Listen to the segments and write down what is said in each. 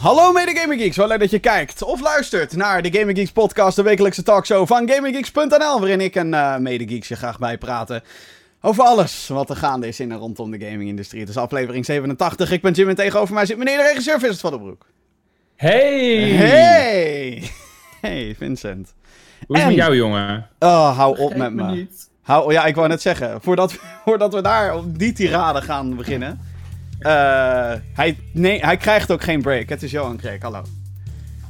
Hallo mede Gaming Geeks, wel leuk dat je kijkt of luistert naar de Gaming Geeks podcast, de wekelijkse talkshow van GamingGeeks.nl, waarin ik en uh, mede Geeks je graag bijpraten over alles wat er gaande is in en rondom de gaming-industrie. Het is aflevering 87, ik ben Jim en tegenover mij zit meneer de regisseur Vincent van den Broek. Hey! Hey! Hey Vincent. Hoe is het met jou jongen? Oh, hou op met me. Niet. Hou, ja, ik wou net zeggen, voordat, voordat we daar op die tirade gaan beginnen... Uh, hij, nee, hij krijgt ook geen break. Het is Johan Kreek, hallo.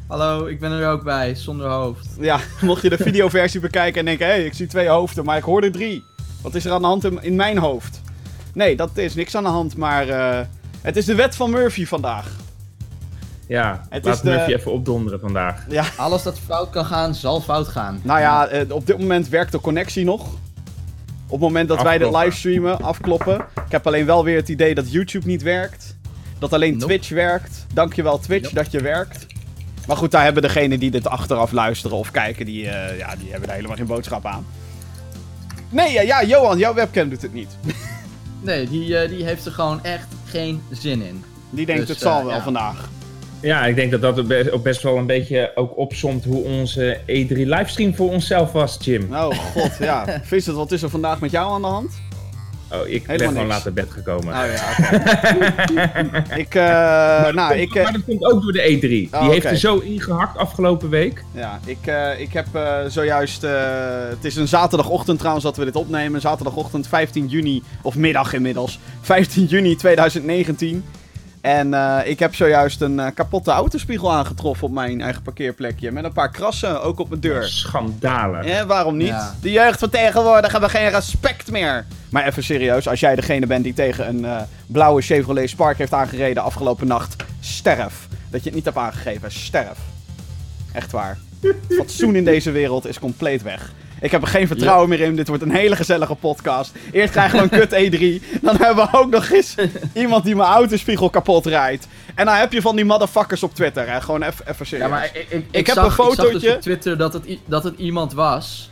Hallo, ik ben er ook bij, zonder hoofd. Ja, mocht je de videoversie bekijken en denken... hé, hey, ik zie twee hoofden, maar ik hoor er drie. Wat is er aan de hand in, mijn hoofd? Nee, dat is niks aan de hand, maar... Uh, het is de wet van Murphy vandaag. Ja, het laat is Murphy even opdonderen vandaag. Ja. Alles dat fout kan gaan, zal fout gaan. Nou ja, eh, op dit moment werkt de connectie nog. Op het moment dat wij de livestreamen, afkloppen. Ik heb alleen wel weer het idee dat YouTube niet werkt. Dat alleen Twitch werkt. Dankjewel Twitch dat je werkt. Maar goed, daar hebben degenen die dit achteraf luisteren of kijken, die, uh, ja, die hebben daar helemaal geen boodschap aan. Nee, ja, ja Johan, jouw webcam doet het niet. nee, die, uh, die heeft er gewoon echt geen zin in. Die denkt dus, het zal uh, wel ja. vandaag. Ja, ik denk dat dat ook best wel een beetje ook opzomt hoe onze E3 livestream voor onszelf was, Jim. Oh god, ja. Vincent, wat is er vandaag met jou aan de hand? Oh, ik ben gewoon laat naar bed gekomen. Oh ja, ik, uh, maar nou, komt, ik... maar dat komt ook door de E3. Die oh, heeft er zo ingehakt afgelopen week. Ja, ik, uh, ik heb zojuist... het is een zaterdagochtend trouwens dat we dit opnemen. Zaterdagochtend 15 juni, of middag inmiddels. 15 juni 2019. En uh, ik heb zojuist een uh, kapotte autospiegel aangetroffen op mijn eigen parkeerplekje. Met een paar krassen, ook op mijn deur. Schandalig. Ja, waarom niet? Ja. De jeugd van tegenwoordig hebben geen respect meer. Maar even serieus, als jij degene bent die tegen een uh, blauwe Chevrolet Spark heeft aangereden afgelopen nacht, sterf. Dat je het niet hebt aangegeven, sterf. Echt waar. Fatsoen in deze wereld is compleet weg. Ik heb er geen vertrouwen meer in. Dit wordt een hele gezellige podcast. Eerst krijgen we een kut E3. Dan hebben we ook nog eens iemand die mijn autospiegel kapot rijdt. En dan heb je van die motherfuckers op Twitter. Hè. Gewoon even serieus. Ja, maar ik, ik, ik, heb zag, een fotootje. Ik zag dus op Twitter dat het, dat het iemand was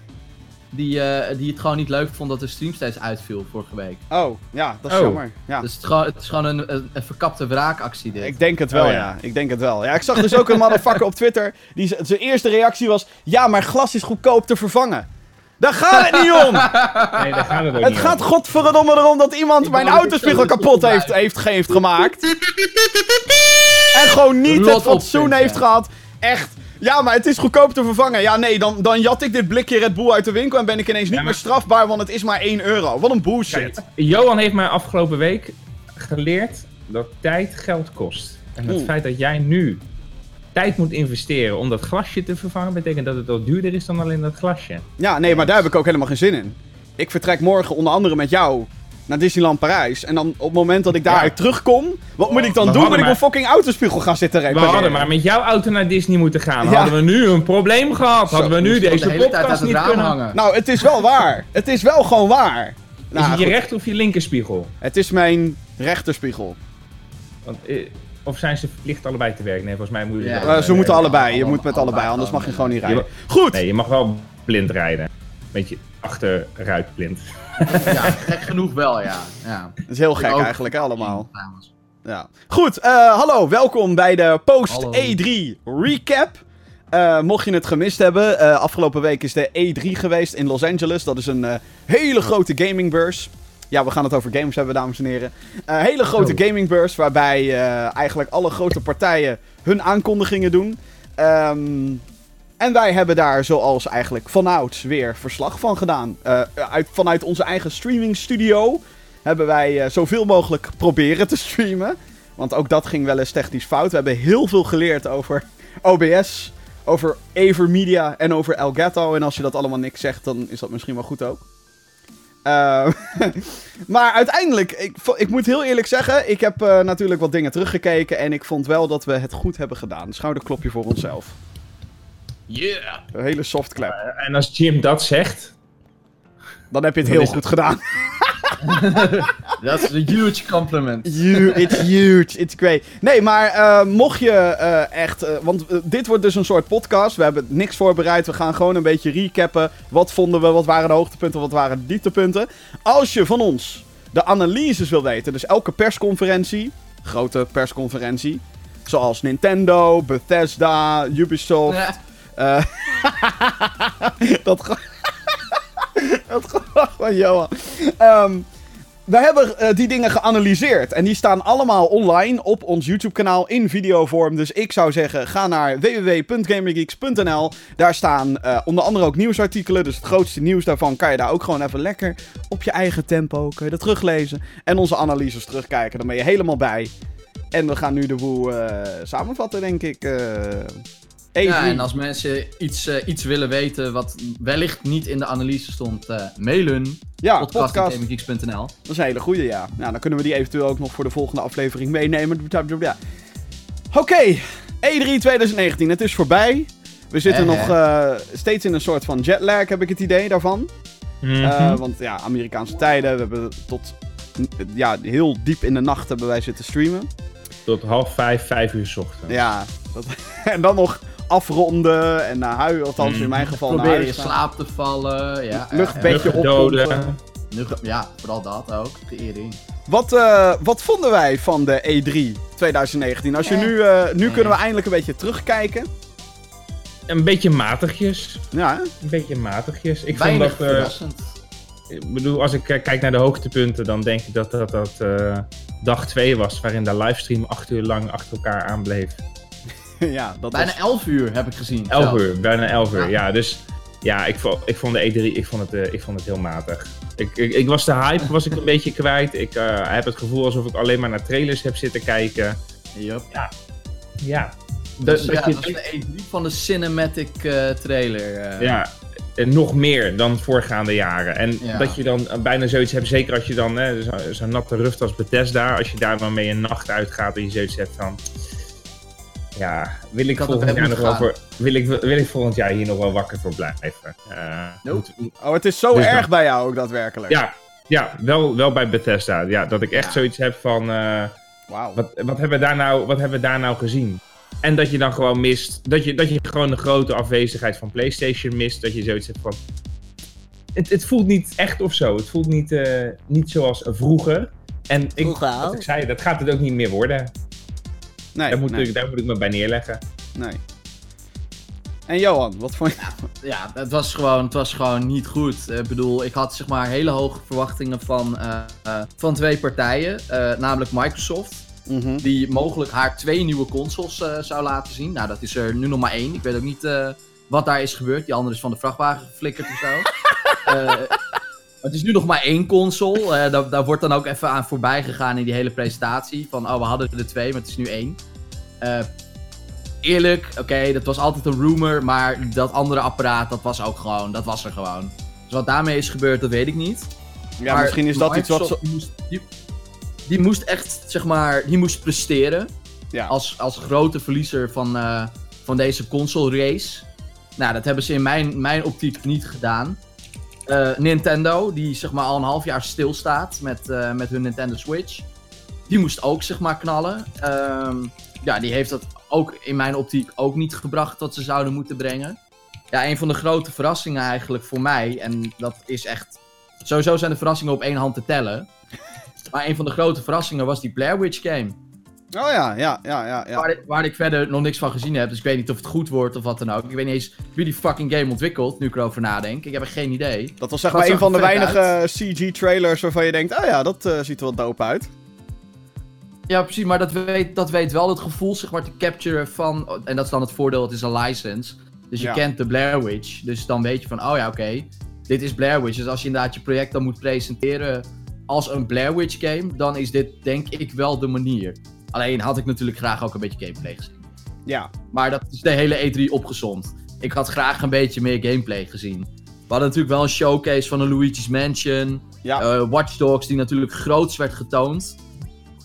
die, uh, die het gewoon niet leuk vond dat de stream steeds uitviel vorige week. Oh, ja, dat is oh. jammer. Ja. Dus het is gewoon, het is gewoon een, een, een verkapte wraakactie dit. Ik denk het wel, oh, ja. ja. Ik denk het wel. Ja, ik zag dus ook een motherfucker op Twitter. Die zijn eerste reactie was: Ja, maar glas is goedkoop te vervangen. Daar gaat het niet om! Nee, daar gaat het ook Het niet gaat godverdomme erom dat iemand mijn autospiegel kapot heeft, heeft, heeft gemaakt. En gewoon niet het fatsoen heeft gehad. Echt. Ja, maar het is goedkoop te vervangen. Ja, nee, dan, dan jat ik dit blikje Red Bull uit de winkel en ben ik ineens niet meer strafbaar, want het is maar 1 euro. Wat een bullshit. Kijk, Johan heeft mij afgelopen week geleerd dat tijd geld kost. En het feit dat jij nu tijd moet investeren om dat glasje te vervangen, betekent dat het wel duurder is dan alleen dat glasje. Ja, nee, maar daar heb ik ook helemaal geen zin in. Ik vertrek morgen onder andere met jou naar Disneyland Parijs. En dan op het moment dat ik daar ja. terugkom, wat moet ik dan doen? Moet ik mijn fucking autospiegel gaan zitten repareren? We hadden maar met jouw auto naar Disney moeten gaan. Hadden we nu een probleem gehad? Hadden we nu deze de podcast niet kunnen hangen? Nou, het is wel waar. Het is wel gewoon waar. Nou, is het je rechter of je linkerspiegel? Het is mijn rechterspiegel. Want, eh, of zijn ze verplicht allebei te werken? Nee, volgens mij moet je... Ja, ze moeten allebei. Je moet met allebei, anders mag je gewoon niet rijden. Goed! Nee, je mag wel blind rijden. Beetje achteruitblind. ja, gek genoeg wel, ja. ja. Dat is heel gek eigenlijk, hè, allemaal. Ja. Goed, uh, hallo, welkom bij de Post E3 Recap. Uh, mocht je het gemist hebben, uh, afgelopen week is de E3 geweest in Los Angeles. Dat is een hele grote gamingbeurs. Ja, we gaan het over games hebben, dames en heren. Een hele grote gamingbeurs waarbij uh, eigenlijk alle grote partijen hun aankondigingen doen. Um, en wij hebben daar zoals eigenlijk vanouds weer verslag van gedaan. Uh, uit, vanuit onze eigen streaming studio hebben wij uh, zoveel mogelijk proberen te streamen. Want ook dat ging wel eens technisch fout. We hebben heel veel geleerd over OBS, over Evermedia en over Elgato. En als je dat allemaal niks zegt, dan is dat misschien wel goed ook. Uh, maar uiteindelijk, ik, ik, moet heel eerlijk zeggen, ik heb uh, natuurlijk wat dingen teruggekeken en ik vond wel dat we het goed hebben gedaan. Schouderklopje voor onszelf. Yeah! Een hele soft clap. Uh, en als Jim dat zegt... Dan heb je het heel goed gedaan. Dat is een huge compliment. it's huge, it's great. Nee, maar uh, mocht je uh, echt... Uh, want dit wordt dus een soort podcast. We hebben niks voorbereid. We gaan gewoon een beetje recappen. Wat vonden we? Wat waren de hoogtepunten? Wat waren de dieptepunten? Als je van ons de analyses wil weten, dus elke persconferentie, grote persconferentie, Zoals Nintendo, Bethesda, Ubisoft. Ja. Uh, dat, dat gelach van Johan. Um, we hebben uh, die dingen geanalyseerd. En die staan allemaal online op ons YouTube-kanaal in videovorm. Dus ik zou zeggen, ga naar www.gamergeeks.nl. Daar staan uh, onder andere ook nieuwsartikelen. Dus het grootste nieuws daarvan kan je daar ook gewoon even lekker op je eigen tempo kun je dat teruglezen. En onze analyses terugkijken. Dan ben je helemaal bij. En we gaan nu de boel uh, samenvatten, denk ik. Ja, en als mensen iets, uh, iets willen weten wat wellicht niet in de analyse stond, uh, mailen. Ja, podcast.gamergeeks.nl. Dat is een hele goede, ja. Nou, dan kunnen we die eventueel ook nog voor de volgende aflevering meenemen. Oké, okay. E3 2019, het is voorbij. We zitten nog uh, steeds in een soort van jetlag, heb ik het idee daarvan. Mm -hmm. want ja, Amerikaanse tijden, we hebben tot ja, heel diep in de nacht hebben wij zitten streamen. Tot half vijf, vijf uur s ochtends. Ja, dat, en dan nog afronden en naar huis, althans in mm. mijn geval Probeer naar huis in slaap te vallen, ja. Luchtbedje opdoden. Ja, vooral dat ook, geëring. Wat, uh, wat vonden wij van de E3 2019? Als je nu, uh, nu kunnen we eindelijk een beetje terugkijken. Een beetje matigjes. Ja. Een beetje matigjes. Ik Weinig vond dat. Uh, ik bedoel, als ik kijk naar de hoogtepunten, dan denk ik dat dat, dat dag 2 was, waarin de livestream acht uur lang achter elkaar aanbleef. ja, dat bijna 11 uur heb ik gezien. 11 uur, bijna 11 uur. Ja, dus ja, ik vond, ik vond de E3 ik vond het, uh, ik vond het heel matig. Ik, ik, ik, was de hype was ik een beetje kwijt. Ik uh, heb het gevoel alsof ik alleen maar naar trailers heb zitten kijken. Yep. Ja. Ja. Dus, ja, dat is de E3 van de cinematic uh, trailer. Ja, en nog meer dan voorgaande jaren. En dat je dan bijna zoiets hebt, zeker als je dan zo'n zo natte ruft als Bethesda, als je daar dan mee een nacht uitgaat en je zoiets hebt van ja, wil ik, volgend jaar nog wel voor, wil, ik, wil ik volgend jaar hier nog wel wakker voor blijven. Uh, Oh, het is zo dus erg bij jou ook daadwerkelijk. Ja, ja wel, wel bij Bethesda. Ja, dat ik echt zoiets heb van... Uh, wow. wat, wat, hebben we daar nou, wat hebben we daar nou gezien? En dat je dan gewoon mist... Dat je, dat je gewoon de grote afwezigheid van PlayStation mist. Dat je zoiets hebt van... Het, het voelt niet echt of zo. Het voelt niet, uh, niet zoals vroeger. En ik, wat ik zei, dat gaat het ook niet meer worden. Nee, daar, moet Ik, daar moet ik me bij neerleggen. Nee. En Johan, wat vond je? Ja, het, was gewoon, het was gewoon niet goed. Ik bedoel, ik had zeg maar hele hoge verwachtingen van, uh, uh, van twee partijen. Uh, namelijk Microsoft. Mm Die mogelijk haar twee nieuwe consoles zou laten zien. Nou, dat is er nu nog maar één. Ik weet ook niet wat daar is gebeurd. Die andere is van de vrachtwagen geflikkerd of zo. het is nu nog maar één console. daar, daar, wordt dan ook even aan voorbij gegaan in die hele presentatie. Van, oh, we hadden er twee, maar het is nu één. Uh, eerlijk, oké, dat was altijd een rumor, maar dat andere apparaat, dat was ook gewoon, dat was er gewoon. Dus wat daarmee is gebeurd, dat weet ik niet. Ja, maar misschien is dat iets wat... Die moest, die, moest, echt, zeg maar, die moest presteren. Ja. Als, als grote verliezer van, uh, van deze console race. Nou, dat hebben ze in mijn, mijn optiek niet gedaan. Uh, Nintendo, die zeg maar al een half jaar stilstaat met, uh, met hun Nintendo Switch. Die moest ook zeg maar knallen. Ehm, ja, die heeft dat ook in mijn optiek ook niet gebracht wat ze zouden moeten brengen. Ja, een van de grote verrassingen eigenlijk voor mij, en dat is echt... Sowieso zijn de verrassingen op één hand te tellen. Maar een van de grote verrassingen was die Blair Witch game. Oh ja, ja, ja, ja. ja. Waar, ik, waar, ik verder nog niks van gezien heb, dus ik weet niet of het goed wordt of wat dan ook. Ik weet niet eens wie die fucking game ontwikkelt, nu ik erover nadenk. Ik heb er geen idee. Dat was zeg maar een van de weinige CG-trailers waarvan je denkt, oh ja, dat uh, ziet er wel dope uit. Ja, precies, maar dat weet, dat weet wel het gevoel zeg maar, te capturen van... En dat is dan het voordeel, het is een license. Dus je kent de Blair Witch. Dus dan weet je van, oh ja, oké. dit is Blair Witch. Dus als je inderdaad je project dan moet presenteren als een Blair Witch game... dan is dit denk ik wel de manier. Alleen had ik natuurlijk graag ook een beetje gameplay gezien. Ja. Maar dat is de hele E3 opgezond. Ik had graag een beetje meer gameplay gezien. We hadden natuurlijk wel een showcase van een Luigi's Mansion. Ja. Uh, Watch Dogs, die natuurlijk groots werd getoond.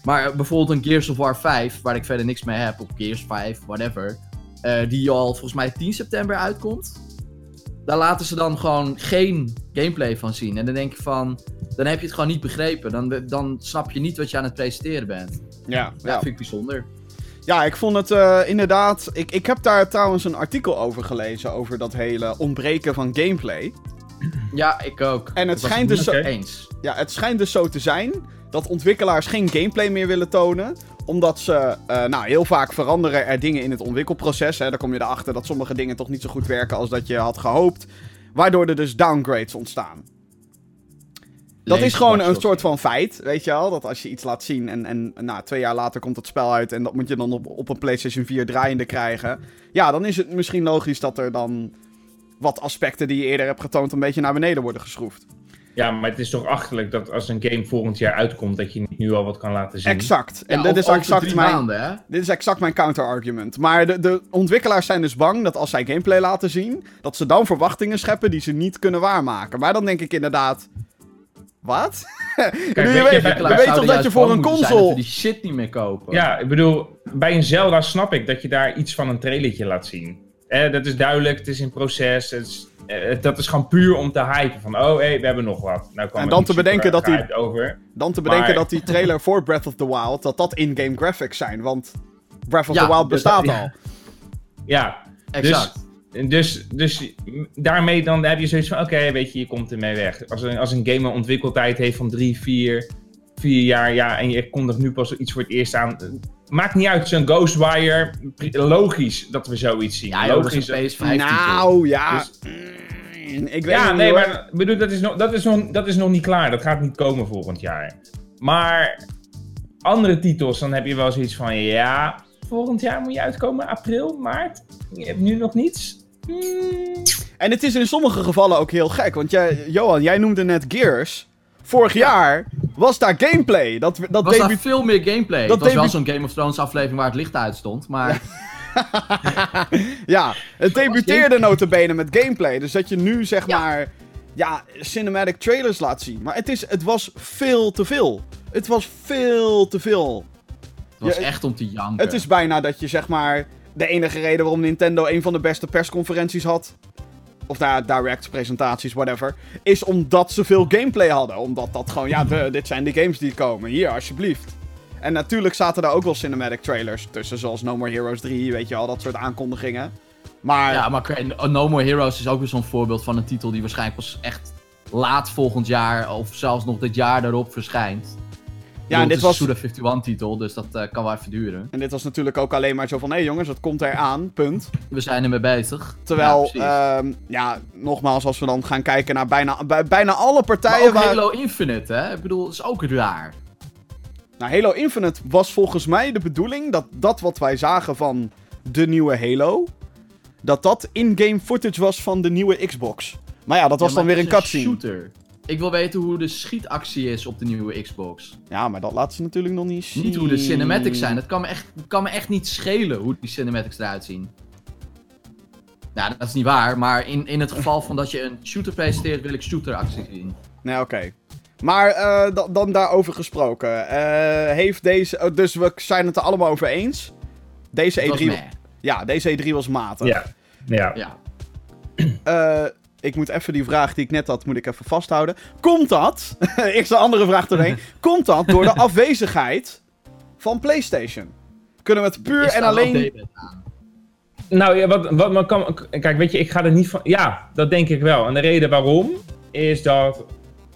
Maar bijvoorbeeld een Gears of War 5, waar ik verder niks mee heb, of Gears 5, whatever. Uh, die al volgens mij 10 september uitkomt. Daar laten ze dan gewoon geen gameplay van zien. En dan denk je van, dan heb je het gewoon niet begrepen. Dan, dan snap je niet wat je aan het presenteren bent. Ja, ja. vind ik bijzonder. Ja, ik vond het uh, inderdaad. Ik, ik heb daar trouwens een artikel over gelezen. Over dat hele ontbreken van gameplay. Ja, ik ook. En het schijnt dus zo... Eens. Ja, het schijnt dus zo te zijn dat ontwikkelaars geen gameplay meer willen tonen omdat ze, uh, nou, heel vaak veranderen er dingen in het ontwikkelproces. Hè. Dan kom je erachter dat sommige dingen toch niet zo goed werken als dat je had gehoopt. Waardoor er dus downgrades ontstaan. Dat is gewoon een soort van feit, weet je wel. Dat als je iets laat zien en, en nou, twee jaar later komt het spel uit... en dat moet je dan op, op een PlayStation 4 draaiende krijgen... ja, dan is het misschien logisch dat er dan wat aspecten die je eerder hebt getoond... een beetje naar beneden worden geschroefd. Ja, maar het is toch achterlijk dat als een game volgend jaar uitkomt, dat je niet nu al wat kan laten zien. Exact. En dit, is exact mijn, dit is exact mijn counter-argument. Maar de, de ontwikkelaars zijn dus bang dat als zij gameplay laten zien, dat ze dan verwachtingen scheppen die ze niet kunnen waarmaken. Maar dan denk ik inderdaad. Wat? Kijk, je, weet, je weet toch dat je voor een console. die shit niet meer kopen. Ja, ik bedoel, bij een Zelda snap ik dat je daar iets van een trailertje laat zien. Eh, dat is duidelijk, het is in proces. Het is dat is gewoon puur om te hypen. Van, oh, hey, we hebben nog wat. Nou, en dan te bedenken dat die, over. Dan te bedenken dat die trailer voor Breath of the Wild, dat dat in-game graphics zijn. Want Breath of the Wild dus bestaat al. Ja, exact. Dus, dus, dus daarmee dan heb je zoiets van, oké, weet je, je komt ermee weg. Als een, als een game een ontwikkeltijd heeft van drie, vier, vier jaar, ja, en je kondigt nu pas iets voor het eerst aan maakt niet uit, zo'n Ghostwire. Logisch dat we zoiets zien. Ja, logisch. Dat nou, ja. Dus... Mm, ik weet ja, nee, maar bedoel, dat, is nog, dat, is nog, dat is nog niet klaar. Dat gaat niet komen volgend jaar. Maar andere titels, dan heb je wel zoiets van: ja, volgend jaar moet je uitkomen, april, maart. Je hebt nu nog niets. Mm. En het is in sommige gevallen ook heel gek. Want jij, Johan, jij noemde net Gears. Vorig jaar was daar gameplay. Dat, dat was daar veel meer gameplay. Dat was wel zo'n Game of Thrones aflevering waar het licht uit stond, maar... ja, het debuteerde notabene met gameplay. Dus dat je nu zeg maar... Ja, cinematic trailers laat zien. Maar het, is, het was veel te veel. Het was veel te veel. Het was echt om te janken. Het is bijna dat je zeg maar... De enige reden waarom Nintendo een van de beste persconferenties had of daar direct presentaties, whatever. Is omdat ze veel gameplay hadden. Omdat dat gewoon, ja, dit zijn de games die komen. Hier, alsjeblieft. En natuurlijk zaten daar ook wel cinematic trailers tussen, zoals No More Heroes 3, weet je al, dat soort aankondigingen. Maar... Ja, maar No More Heroes is ook weer zo'n voorbeeld van een titel die waarschijnlijk pas echt laat volgend jaar, of zelfs nog dit jaar daarop verschijnt. Ja, en dit was... een Suda 51-titel, dus dat uh, kan wel even duren. En dit was natuurlijk ook alleen maar zo van... hé hey jongens, dat komt eraan, punt. We zijn ermee bezig. Terwijl, ja, ehm, ja, nogmaals, als we dan gaan kijken naar bijna, bij, bijna alle partijen... Maar Halo Infinite, hè? Ik bedoel, dat is ook raar. Nou, Halo Infinite was volgens mij de bedoeling... dat dat wat wij zagen van de nieuwe Halo... dat dat in-game footage was van de nieuwe Xbox. Maar ja, dat was dan weer een cutscene. shooter. Ik wil weten hoe de schietactie is op de nieuwe Xbox. Ja, maar dat laat ze natuurlijk nog niet zien. Niet hoe de cinematics zijn. Het kan me echt, kan me echt niet schelen hoe die cinematics eruit zien. Nou, dat is niet waar. Maar in, in het geval van dat je een shooter presenteert, wil ik shooteractie zien. Nee, oké. Maar uh, dan daarover gesproken. Uh, heeft deze... Oh, dus we zijn het er allemaal over eens. Deze E3... Ja, deze E3 was matig. Ja. Ja. ja. Ik moet even die vraag die ik net had, moet ik even vasthouden. Komt dat, eerst een andere vraag doorheen. Komt dat door de afwezigheid van PlayStation? Kunnen we het puur en alleen... Nou ja, wat, wat man kan. Kijk, weet je, ik ga er niet van. Ja, dat denk ik wel. En de reden waarom is dat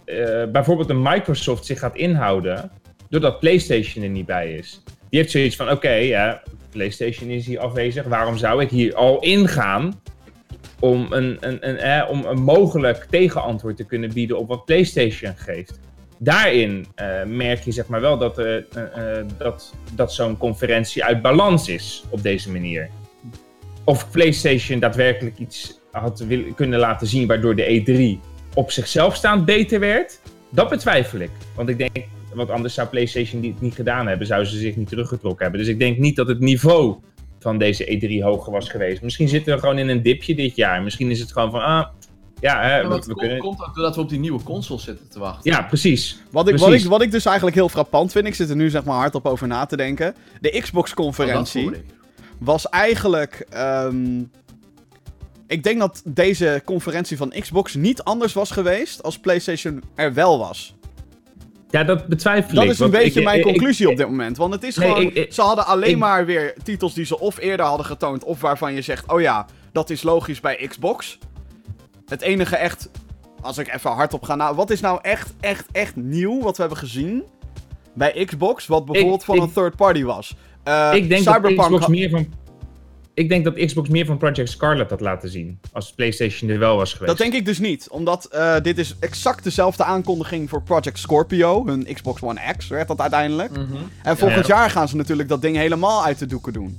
uh, bijvoorbeeld een Microsoft zich gaat inhouden. doordat PlayStation er niet bij is. Die heeft zoiets van: oké, ja, PlayStation is hier afwezig. Waarom zou ik hier al ingaan? Om een, een, een, eh, om een mogelijk tegenantwoord te kunnen bieden op wat PlayStation geeft. Daarin uh, merk je zeg maar wel dat, uh, dat, dat zo'n conferentie uit balans is op deze manier. Of PlayStation daadwerkelijk iets had kunnen laten zien waardoor de E3 op zichzelf staand beter werd, dat betwijfel ik. Want ik denk, want anders zou PlayStation dit niet gedaan hebben, zouden ze zich niet teruggetrokken hebben. Dus ik denk niet dat het niveau van deze E3 hoger was geweest. Misschien zitten we gewoon in een dipje dit jaar. Misschien is het gewoon van, ah, ja, hè, ja, we, kunnen... komt ook doordat we op die nieuwe console zitten te wachten. Ja, precies. Wat ik, Wat, ik, wat ik dus eigenlijk heel frappant vind, ik zit er nu zeg maar hardop over na te denken. De Xbox-conferentie oh, was eigenlijk... Um, ik denk dat deze conferentie van Xbox niet anders was geweest als PlayStation er wel was. Ja, dat betwijfel ik. Dat is een beetje mijn conclusie op dit moment. Want het is gewoon... ze hadden alleen maar weer titels die ze of eerder hadden getoond... of waarvan je zegt, oh ja, dat is logisch bij Xbox. Het enige echt als ik even hardop ga nou, wat is nou echt, echt, echt nieuw wat we hebben gezien bij Xbox, wat bijvoorbeeld van een third party was? Uh, ik denk Cyberpunk dat Xbox meer van ik denk dat Xbox meer van Project Scarlet had laten zien. Als PlayStation er wel was geweest. Dat denk ik dus niet. Omdat uh, dit is exact dezelfde aankondiging voor Project Scorpio. Hun Xbox One X werd dat uiteindelijk. Mm -hmm. En volgend jaar gaan ze natuurlijk dat ding helemaal uit de doeken doen.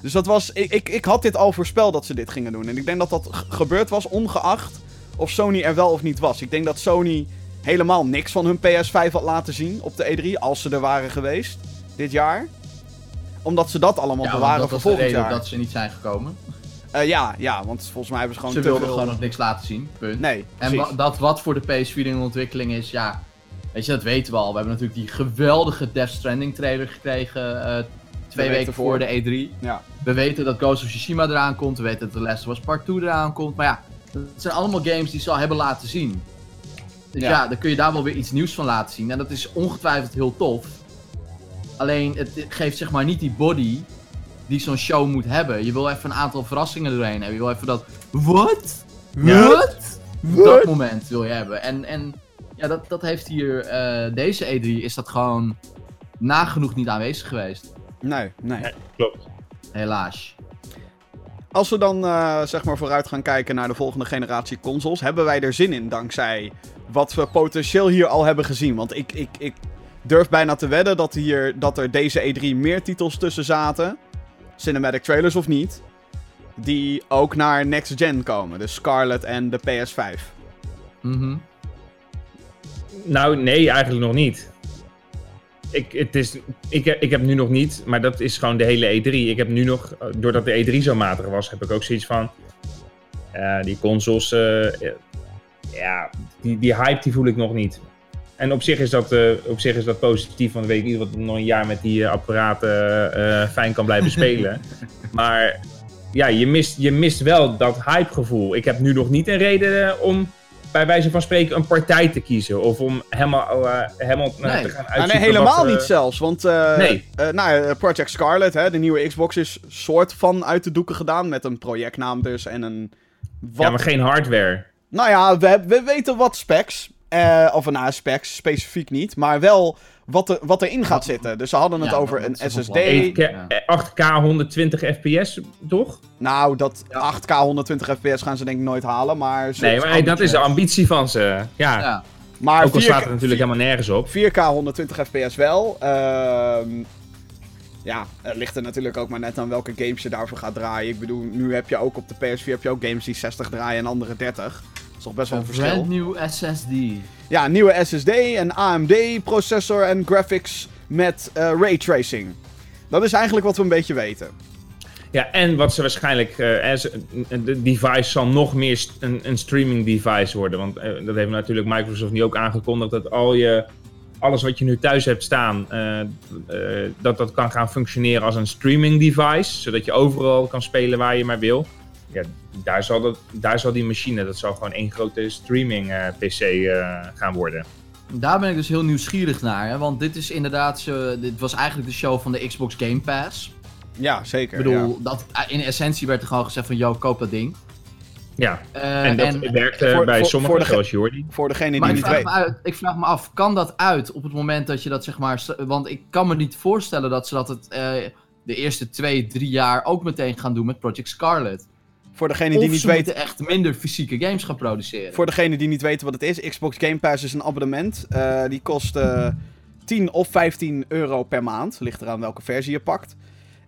Dus dat was. Ik, ik, ik had dit al voorspeld dat ze dit gingen doen. En ik denk dat dat gebeurd was, ongeacht of Sony er wel of niet was. Ik denk dat Sony helemaal niks van hun PS5 had laten zien op de E3. Als ze er waren geweest dit jaar omdat ze dat allemaal bewaren voor volgend jaar. dat ze niet zijn gekomen. Uh, ja, ja, want volgens mij hebben ze gewoon Ze wilden gewoon nog niks laten zien, punt. Nee, En wa dat wat voor de PS4 in ontwikkeling is, ja... Weet je, dat weten we al. We hebben natuurlijk die geweldige Death Stranding trailer gekregen... Uh, twee weken voor de E3. Ja. We weten dat Ghost of Tsushima eraan komt. We weten dat The Last of Us Part 2 eraan komt. Maar ja, het zijn allemaal games die ze al hebben laten zien. Dus ja. ja, dan kun je daar wel weer iets nieuws van laten zien. En dat is ongetwijfeld heel tof. Alleen het geeft zeg maar niet die body die zo'n show moet hebben. Je wil even een aantal verrassingen doorheen hebben. Je wil even dat. Wat? Wat? Dat moment wil je hebben. En, en ja, dat, dat heeft hier. Uh, deze E3 is dat gewoon nagenoeg niet aanwezig geweest. Nee, nee. nee klopt. Helaas. Als we dan uh, zeg maar vooruit gaan kijken naar de volgende generatie consoles, hebben wij er zin in dankzij wat we potentieel hier al hebben gezien. Want ik, ik, ik durf bijna te wedden dat, hier, dat er deze E3 meer titels tussen zaten. Cinematic trailers of niet. Die ook naar next gen komen. Dus Scarlet en de PS5. Mhm. nou, nee, eigenlijk nog niet. Ik, het is, ik, ik heb nu nog niet, maar dat is gewoon de hele E3. Ik heb nu nog, doordat de E3 zo matig was, heb ik ook zoiets van. Die consoles, uh, ja, die, die hype die voel ik nog niet. En op zich, is dat, uh, op zich is dat positief, want dan weet ik niet wat nog een jaar met die uh, apparaten uh, fijn kan blijven spelen. maar ja, je mist, je mist wel dat hypegevoel. Ik heb nu nog niet een reden om bij wijze van spreken een partij te kiezen. Of om helemaal, helemaal nee. te gaan uitzoeken. nee, helemaal niet zelfs. Want nee. nou, Project Scarlet, hè, de nieuwe Xbox, is soort van uit de doeken gedaan. Met een projectnaam dus en een... Wat... Ja, maar geen hardware. Nou ja, we, we weten wat specs. Uh, of een specs, specifiek niet. Maar wel wat, er, wat erin gaat zitten. Dus ze hadden het over een SSD. 8K 120 fps, toch? Nou, dat 8K 120 fps gaan ze denk ik nooit halen. Maar nee, maar dat is de ambitie van ze. Ja. ja. Maar Ook al staat er natuurlijk helemaal nergens op. 4K 120 fps wel. Ehm ja, het ligt er natuurlijk ook maar net aan welke games je daarvoor gaat draaien. Ik bedoel, nu heb je ook op de PS4 heb je ook games die 60 draaien en andere 30 toch best wel een, verschil. Brand new SSD. Ja, nieuwe SSD, een AMD-processor en graphics met uh, ray tracing. Dat is eigenlijk wat we een beetje weten. Ja, en wat ze waarschijnlijk. Uh, de device zal nog meer een, een streaming device worden. Want uh, dat heeft natuurlijk Microsoft nu ook aangekondigd. Dat al je. Alles wat je nu thuis hebt staan. dat dat kan gaan functioneren als een streaming device. Zodat je overal kan spelen waar je maar wil ja, daar, zal dat, daar zal die machine, dat zal gewoon één grote streaming uh, PC uh, gaan worden. Daar ben ik dus heel nieuwsgierig naar, hè? want dit is inderdaad, uh, dit was eigenlijk de show van de Xbox Game Pass. Ja, zeker. Ik bedoel, dat, in essentie werd er gewoon gezegd van, yo, koop dat ding. Ja, en dat en, werkt voor, bij voor, sommigen, voor zoals Jordi. Voor degene die niet weet. Uit, ik vraag me af, kan dat uit op het moment dat je dat zeg maar... Want ik kan me niet voorstellen dat ze dat het de eerste twee, drie jaar ook meteen gaan doen met Project Scarlet. Voor degene die niet ze weten. echt minder fysieke games gaan produceren. Voor degene die niet weten wat het is: Xbox Game Pass is een abonnement. Uh, die kost uh, 10 of 15 euro per maand. Ligt eraan welke versie je pakt.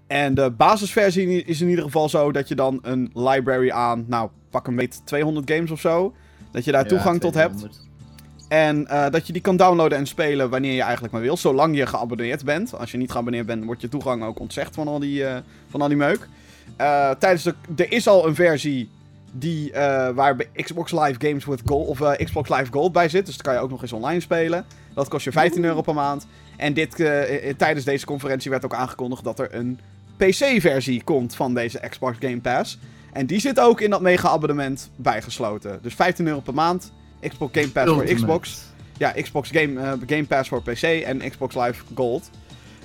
En de basisversie is in ieder geval zo dat je dan een library aan, nou pak een beetje 200 games of zo. Dat je daar toegang tot hebt. En uh, dat je die kan downloaden en spelen wanneer je eigenlijk maar wil. Zolang je geabonneerd bent. Als je niet geabonneerd bent, wordt je toegang ook ontzegd van al die, uh, van al die meuk. Uh, tijdens de, er is al een versie die, uh, waar Xbox Live Games with Gold of uh, Xbox Live Gold bij zit. Dus dat kan je ook nog eens online spelen. Dat kost je 15 euro per maand. En dit, tijdens deze conferentie werd ook aangekondigd dat er een PC-versie komt van deze Xbox Game Pass. En die zit ook in dat mega-abonnement bijgesloten. Dus 15 euro per maand. Xbox Game Pass voor Xbox. Ja, Xbox Game, Game Pass voor PC en Xbox Live Gold.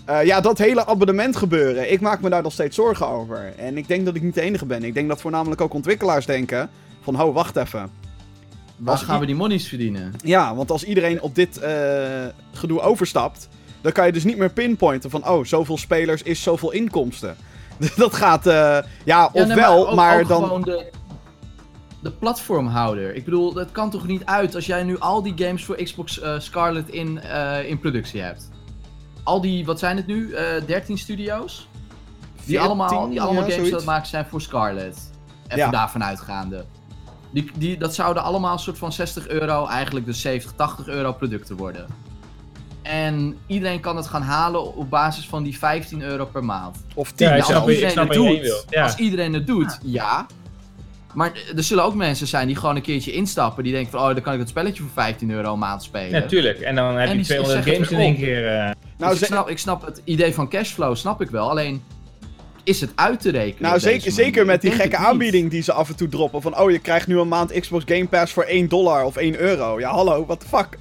Uh, ja, dat hele abonnement gebeuren. Ik maak me daar nog steeds zorgen over. En ik denk dat ik niet de enige ben. Ik denk dat voornamelijk ook ontwikkelaars denken: van, ho, wacht even. Waar gaan we die monies verdienen? Ja, want als iedereen op dit uh, gedoe overstapt, dan kan je dus niet meer pinpointen van, oh, zoveel spelers is zoveel inkomsten. dat gaat, uh, ja, ofwel, maar, maar dan... Gewoon de, de platformhouder. Ik bedoel, dat kan toch niet uit als jij nu al die games voor Xbox Scarlet in, in productie hebt. Al die, wat zijn het nu, 13 studio's? Die allemaal, die allemaal games dat maken zijn voor Scarlet. Even ja. daarvan uitgaande. Die, die, dat zouden allemaal een soort van 60 euro, eigenlijk de 70, 80 euro producten worden. En iedereen kan het gaan halen op basis van die 15 euro per maand. Of 10 ja, als, iedereen het doet, ja. als iedereen het doet, ja. Maar er zullen ook mensen zijn die gewoon een keertje instappen. Die denken van, oh, dan kan ik dat spelletje voor 15 euro een maand spelen. Natuurlijk. en dan heb je 200 games in één keer. Uh... Nou, dus ik, snap, ik snap het idee van cashflow, snap ik wel. Alleen, is het uit te rekenen. Nou, zeker, zeker met die gekke aanbieding die ze af en toe droppen. Van, oh, je krijgt nu een maand Xbox Game Pass voor 1 dollar of 1 euro. Ja, hallo, what the fuck?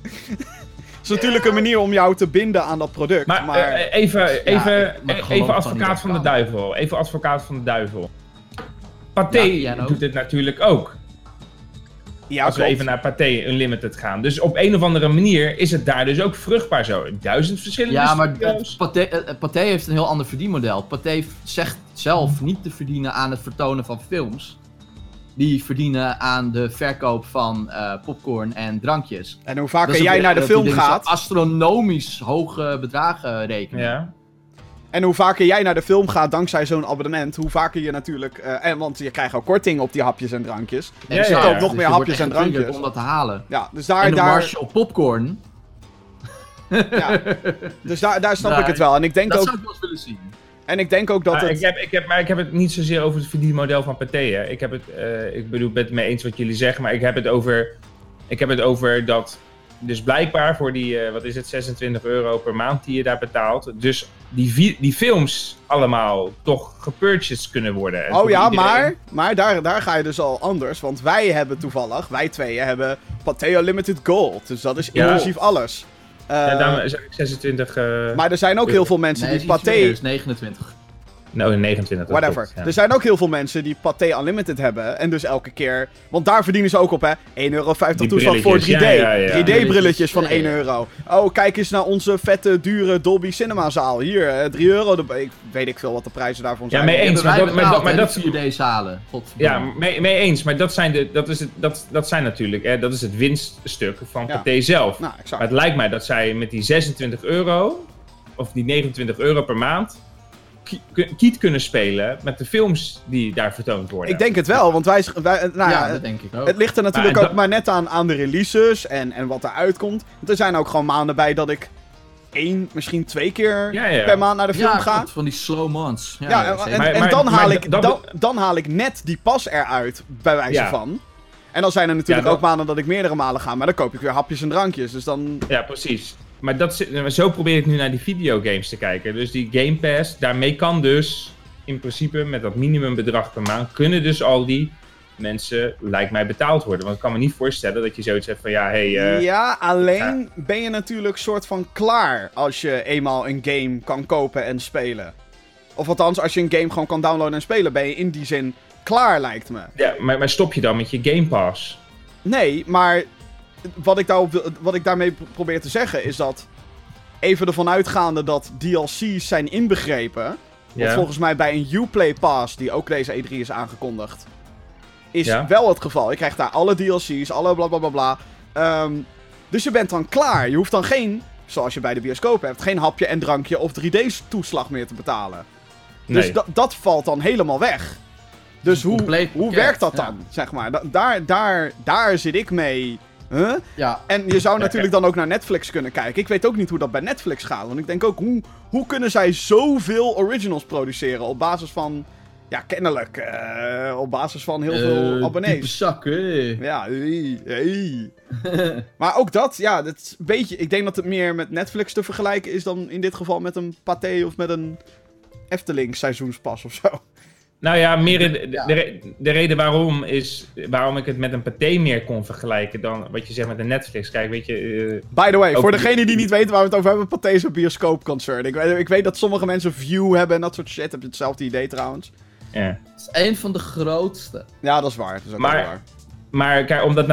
Het is natuurlijk een manier om jou te binden aan dat product. Maar, maar... Uh, even, even, even advocaat van de duivel. Even advocaat van de duivel. Pathé doet dit natuurlijk ook. Ja, als we even naar Pathé Unlimited gaan. Dus op een of andere manier is het daar dus ook vruchtbaar zo. Duizend verschillende Ja, maar Pathé, uh, Pathé heeft een heel ander verdienmodel. Pathé zegt zelf niet te verdienen aan het vertonen van films. Die verdienen aan de verkoop van uh, popcorn en drankjes. En hoe vaker jij naar de film gaat... astronomisch hoge bedragen rekenen. Ja. En hoe vaker jij naar de film gaat dankzij zo'n abonnement, hoe vaker je natuurlijk. Uh, en, want je krijgt ook korting op die hapjes en drankjes. En dus je koopt nog dus meer hapjes en drankjes. om dat te halen. Ja, dus daar. En daar... op popcorn. ja. Dus daar, daar snap ik het wel. En ik denk dat ook. zou ik wel eens willen zien. En ik denk ook dat maar het... Ik heb, ik heb, maar ik heb het niet zozeer over het verdienmodel van Pathé. Ik heb het, uh, ik bedoel, ik ben het mee eens wat jullie zeggen, maar ik heb het over, ik heb het over dat dus blijkbaar voor die, uh, wat is het, 26 euro per maand die je daar betaalt. Dus die, die films allemaal toch gepurchased kunnen worden. Oh ja, maar, maar daar, daar ga je dus al anders. Want wij hebben toevallig, wij tweeën hebben Pateo Limited Gold. Dus dat is inclusief alles. Uh, ja, daarom zeg ik 26. Uh, maar er zijn ook heel veel mensen nee, die Pathé. is 29. Nou, 29. Whatever. Er zijn ook heel veel mensen die Pathé Unlimited hebben. En dus elke keer. Want daar verdienen ze ook op, hè? 1,50 euro toeslag voor 3D. 3D-brilletjes van 1 euro. Oh, kijk eens naar onze vette, dure Dolby Cinema zaal. Hier, 3 euro. Ik weet ik veel wat de prijzen daarvan zijn. Ja, mee eens. Maar dat, maar dat, maar dat 4D-zalen. Ja, mee, mee, eens. Maar dat zijn, de, dat is, het, dat, dat zijn natuurlijk. Hè, dat is het winststuk van ja. Pathé zelf. Nou, maar het lijkt mij dat zij met die 26 euro. Of die 29 euro per maand kiet kunnen spelen met de films die daar vertoond worden. Ik denk het wel, want wij... wij nou ja, dat denk ik ook. Het ligt er natuurlijk ook maar net aan, aan de releases en, en wat er uitkomt. Want er zijn ook gewoon maanden bij dat ik één, misschien twee keer per maand naar de film ga. Ja, van die slow months. Ja, en, en, dan, haal ik, dan, dan, haal ik net die pas eruit, bij wijze van. En dan zijn er natuurlijk ook maanden dat ik meerdere malen ga, maar dan koop ik weer hapjes en drankjes. Dus dan... Ja, precies. Maar dat, zo probeer ik nu naar die videogames te kijken. Dus die Game Pass, daarmee kan dus in principe met dat minimumbedrag per maand, kunnen dus al die mensen, lijkt mij, betaald worden. Want ik kan me niet voorstellen dat je zoiets hebt van ja, hey, uh, Ja, alleen ben je natuurlijk soort van klaar als je eenmaal een game kan kopen en spelen. Of althans, als je een game gewoon kan downloaden en spelen, ben je in die zin klaar, lijkt me. Ja, maar, maar stop je dan met je Game Pass? Nee, maar wat ik, daarop, wat ik daarmee probeer te zeggen is dat. Even ervan uitgaande dat DLC's zijn inbegrepen. Wat volgens mij bij een Uplay Pass, die ook deze E3 is aangekondigd. Is wel het geval. Je krijgt daar alle DLC's, alle blablabla. Bla, bla, um, dus je bent dan klaar. Je hoeft dan geen, zoals je bij de bioscoop hebt, geen hapje en drankje of 3D-toeslag meer te betalen. Dus dat valt dan helemaal weg. Dus hoe, hoe werkt dat dan, zeg maar? daar, daar, daar zit ik mee Huh? Ja. En je zou natuurlijk dan ook naar Netflix kunnen kijken. Ik weet ook niet hoe dat bij Netflix gaat. Want ik denk ook, hoe, hoe kunnen zij zoveel originals produceren op basis van... Ja, kennelijk. Uh, op basis van heel veel uh, abonnees. zakken. Ja, hey, hey. maar ook dat, ja, dat is een beetje... Ik denk dat het meer met Netflix te vergelijken is dan in dit geval met een Pathé of met een Efteling seizoenspas of zo. Nou ja, meer de, de, de, reden waarom is waarom ik het met een paté meer kon vergelijken dan wat je zegt met een Netflix. Kijk, weet je. Uh, By the way, voor degene die niet weten waar we het over hebben, paté is een bioscoopconcern. Ik, ik weet dat sommige mensen View hebben en dat soort shit. Heb je hetzelfde idee trouwens? Ja. Het is een van de grootste. Ja, dat is waar. Dat is ook maar, waar. maar kijk, omdat,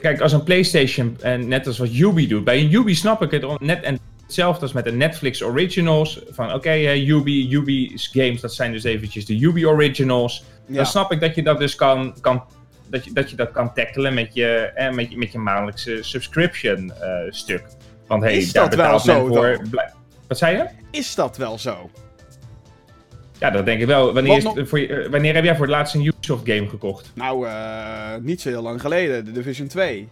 kijk, als een PlayStation, en net als wat Ubi doet, bij een Ubi snap ik het net en hetzelfde als met de Netflix Originals. Van oké, okay, Ubi, Ubi's games, dat zijn dus eventjes de Ubi Originals. Dan snap ik dat je dat dus kan, kan dat, je, dat je dat kan tackelen met je, eh, met je, met je maandelijkse subscription uh, stuk. Want hey, is daar dat betaalt wel zo, voor. Wat zei je? Is dat wel zo? Ja, dat denk ik wel. Wanneer, is, voor je, wanneer heb jij voor het laatst een Ubisoft game gekocht? Nou, uh, niet zo heel lang geleden. De Division 2.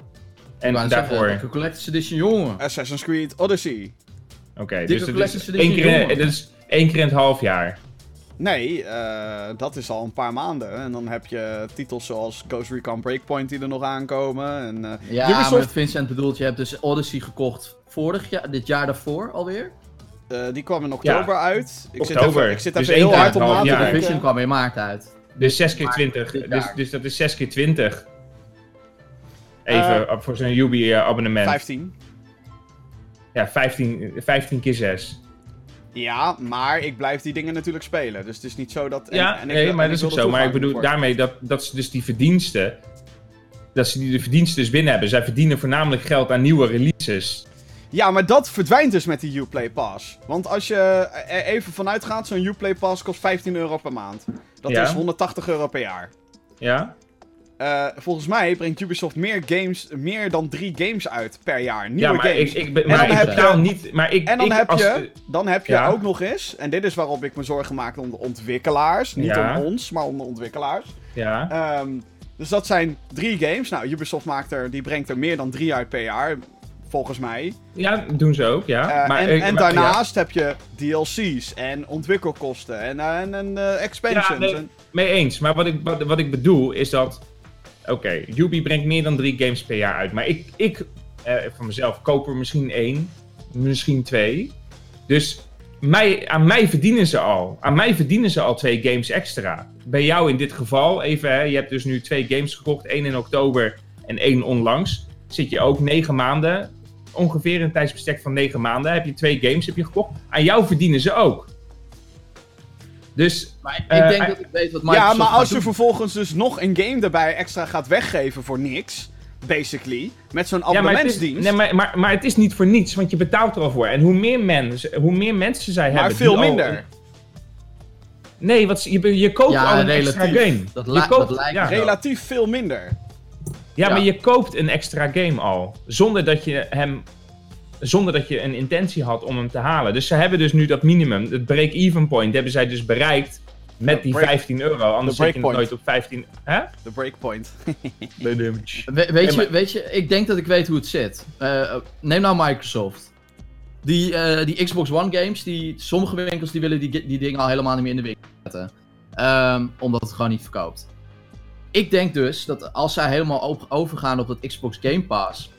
En daarvoor? De Collector's Edition, jongen. Assassin's Creed Odyssey. Oké, dus, dus één keer, dus één keer in het half jaar. Nee, uh, dat is al een paar maanden. En dan heb je titels zoals Ghost Recon Breakpoint die er nog aankomen. En, uh, ja, Ubisoft... maar Vincent bedoelt, je hebt dus Odyssey gekocht vorig jaar, dit jaar daarvoor alweer? Uh, die kwam in oktober ja. uit. Ik oktober. Zit even, ik zit dus even heel hard op na te De Vision kwam in maart uit. Dus 6 keer 20. Dus, dus dat is 6 keer 20. Even voor zo'n Ubi-abonnement. 15. Ja, 15, 15 keer 6. Ja, maar ik blijf die dingen natuurlijk spelen. Dus het is niet zo dat. ja, nee, maar dat is ook zo. Maar ik bedoel daarmee dat, dat ze dus die verdiensten. Dat ze die de verdiensten dus binnen hebben. Zij verdienen voornamelijk geld aan nieuwe releases. Ja, maar dat verdwijnt dus met die Uplay Pass. Want als je er even vanuit gaat, zo'n Uplay Pass kost 15 euro per maand. Dat is 180 euro per jaar. Ja. Uh, volgens mij brengt Ubisoft meer games, meer dan drie games uit per jaar. Nieuwe ja, maar games. Ik, ik, maar ik heb niet. Maar ik, en dan ik, heb je, dan heb je ook nog eens, en dit is waarop ik me zorgen maak om de ontwikkelaars. Niet om ons, maar om de ontwikkelaars. Ja. Um, dus dat zijn drie games. Nou, Ubisoft maakt er, die brengt er meer dan drie uit per jaar. Volgens mij. Ja, doen ze ook, ja. Uh, maar, en, en daarnaast heb je DLC's en ontwikkelkosten en, en, en expansions. Ja, nee, en... mee eens. Maar wat ik, wat, wat ik bedoel is dat oké, okay, brengt meer dan drie games per jaar uit. Maar ik, ik uh, van mezelf koop er misschien één, misschien twee. Dus mij, aan mij verdienen ze al. Aan mij verdienen ze al twee games extra. Bij jou in dit geval, even, hè, je hebt dus nu twee games gekocht. één in oktober en één onlangs. Zit je ook negen maanden, ongeveer een tijdsbestek van negen maanden, heb je twee games heb je gekocht. Aan jou verdienen ze ook. Dus, maar ik, denk eh, dat ik weet wat Microsoft Ja, maar als je vervolgens dus nog een game erbij extra gaat weggeven voor niks, basically, met zo'n abonnementsdienst. Ja, maar, nee, maar, maar, maar, het is niet voor niets, want je betaalt er al voor. En hoe meer, mensen, hoe meer mensen zij hebben... Maar veel minder. Nee, wat, je, je koopt al een extra game. Dat, je koopt, dat lijkt ja. Relatief veel minder. Ja, ja, maar je koopt een extra game al. Zonder dat je hem zonder dat je een intentie had om hem te halen. Dus ze hebben dus nu dat minimum, het break-even point, hebben zij dus bereikt met die 15 euro. Anders zit je nooit op 15. Hè? De breakpoint. We, weet, je, weet je, ik denk dat ik weet hoe het zit. Uh, neem nou Microsoft. Die, uh, die Xbox One games, die, sommige winkels die willen die, die dingen al helemaal niet meer in de winkel zetten. Um, omdat het gewoon niet verkoopt. Ik denk dus dat als zij helemaal overgaan op dat Xbox Game Pass,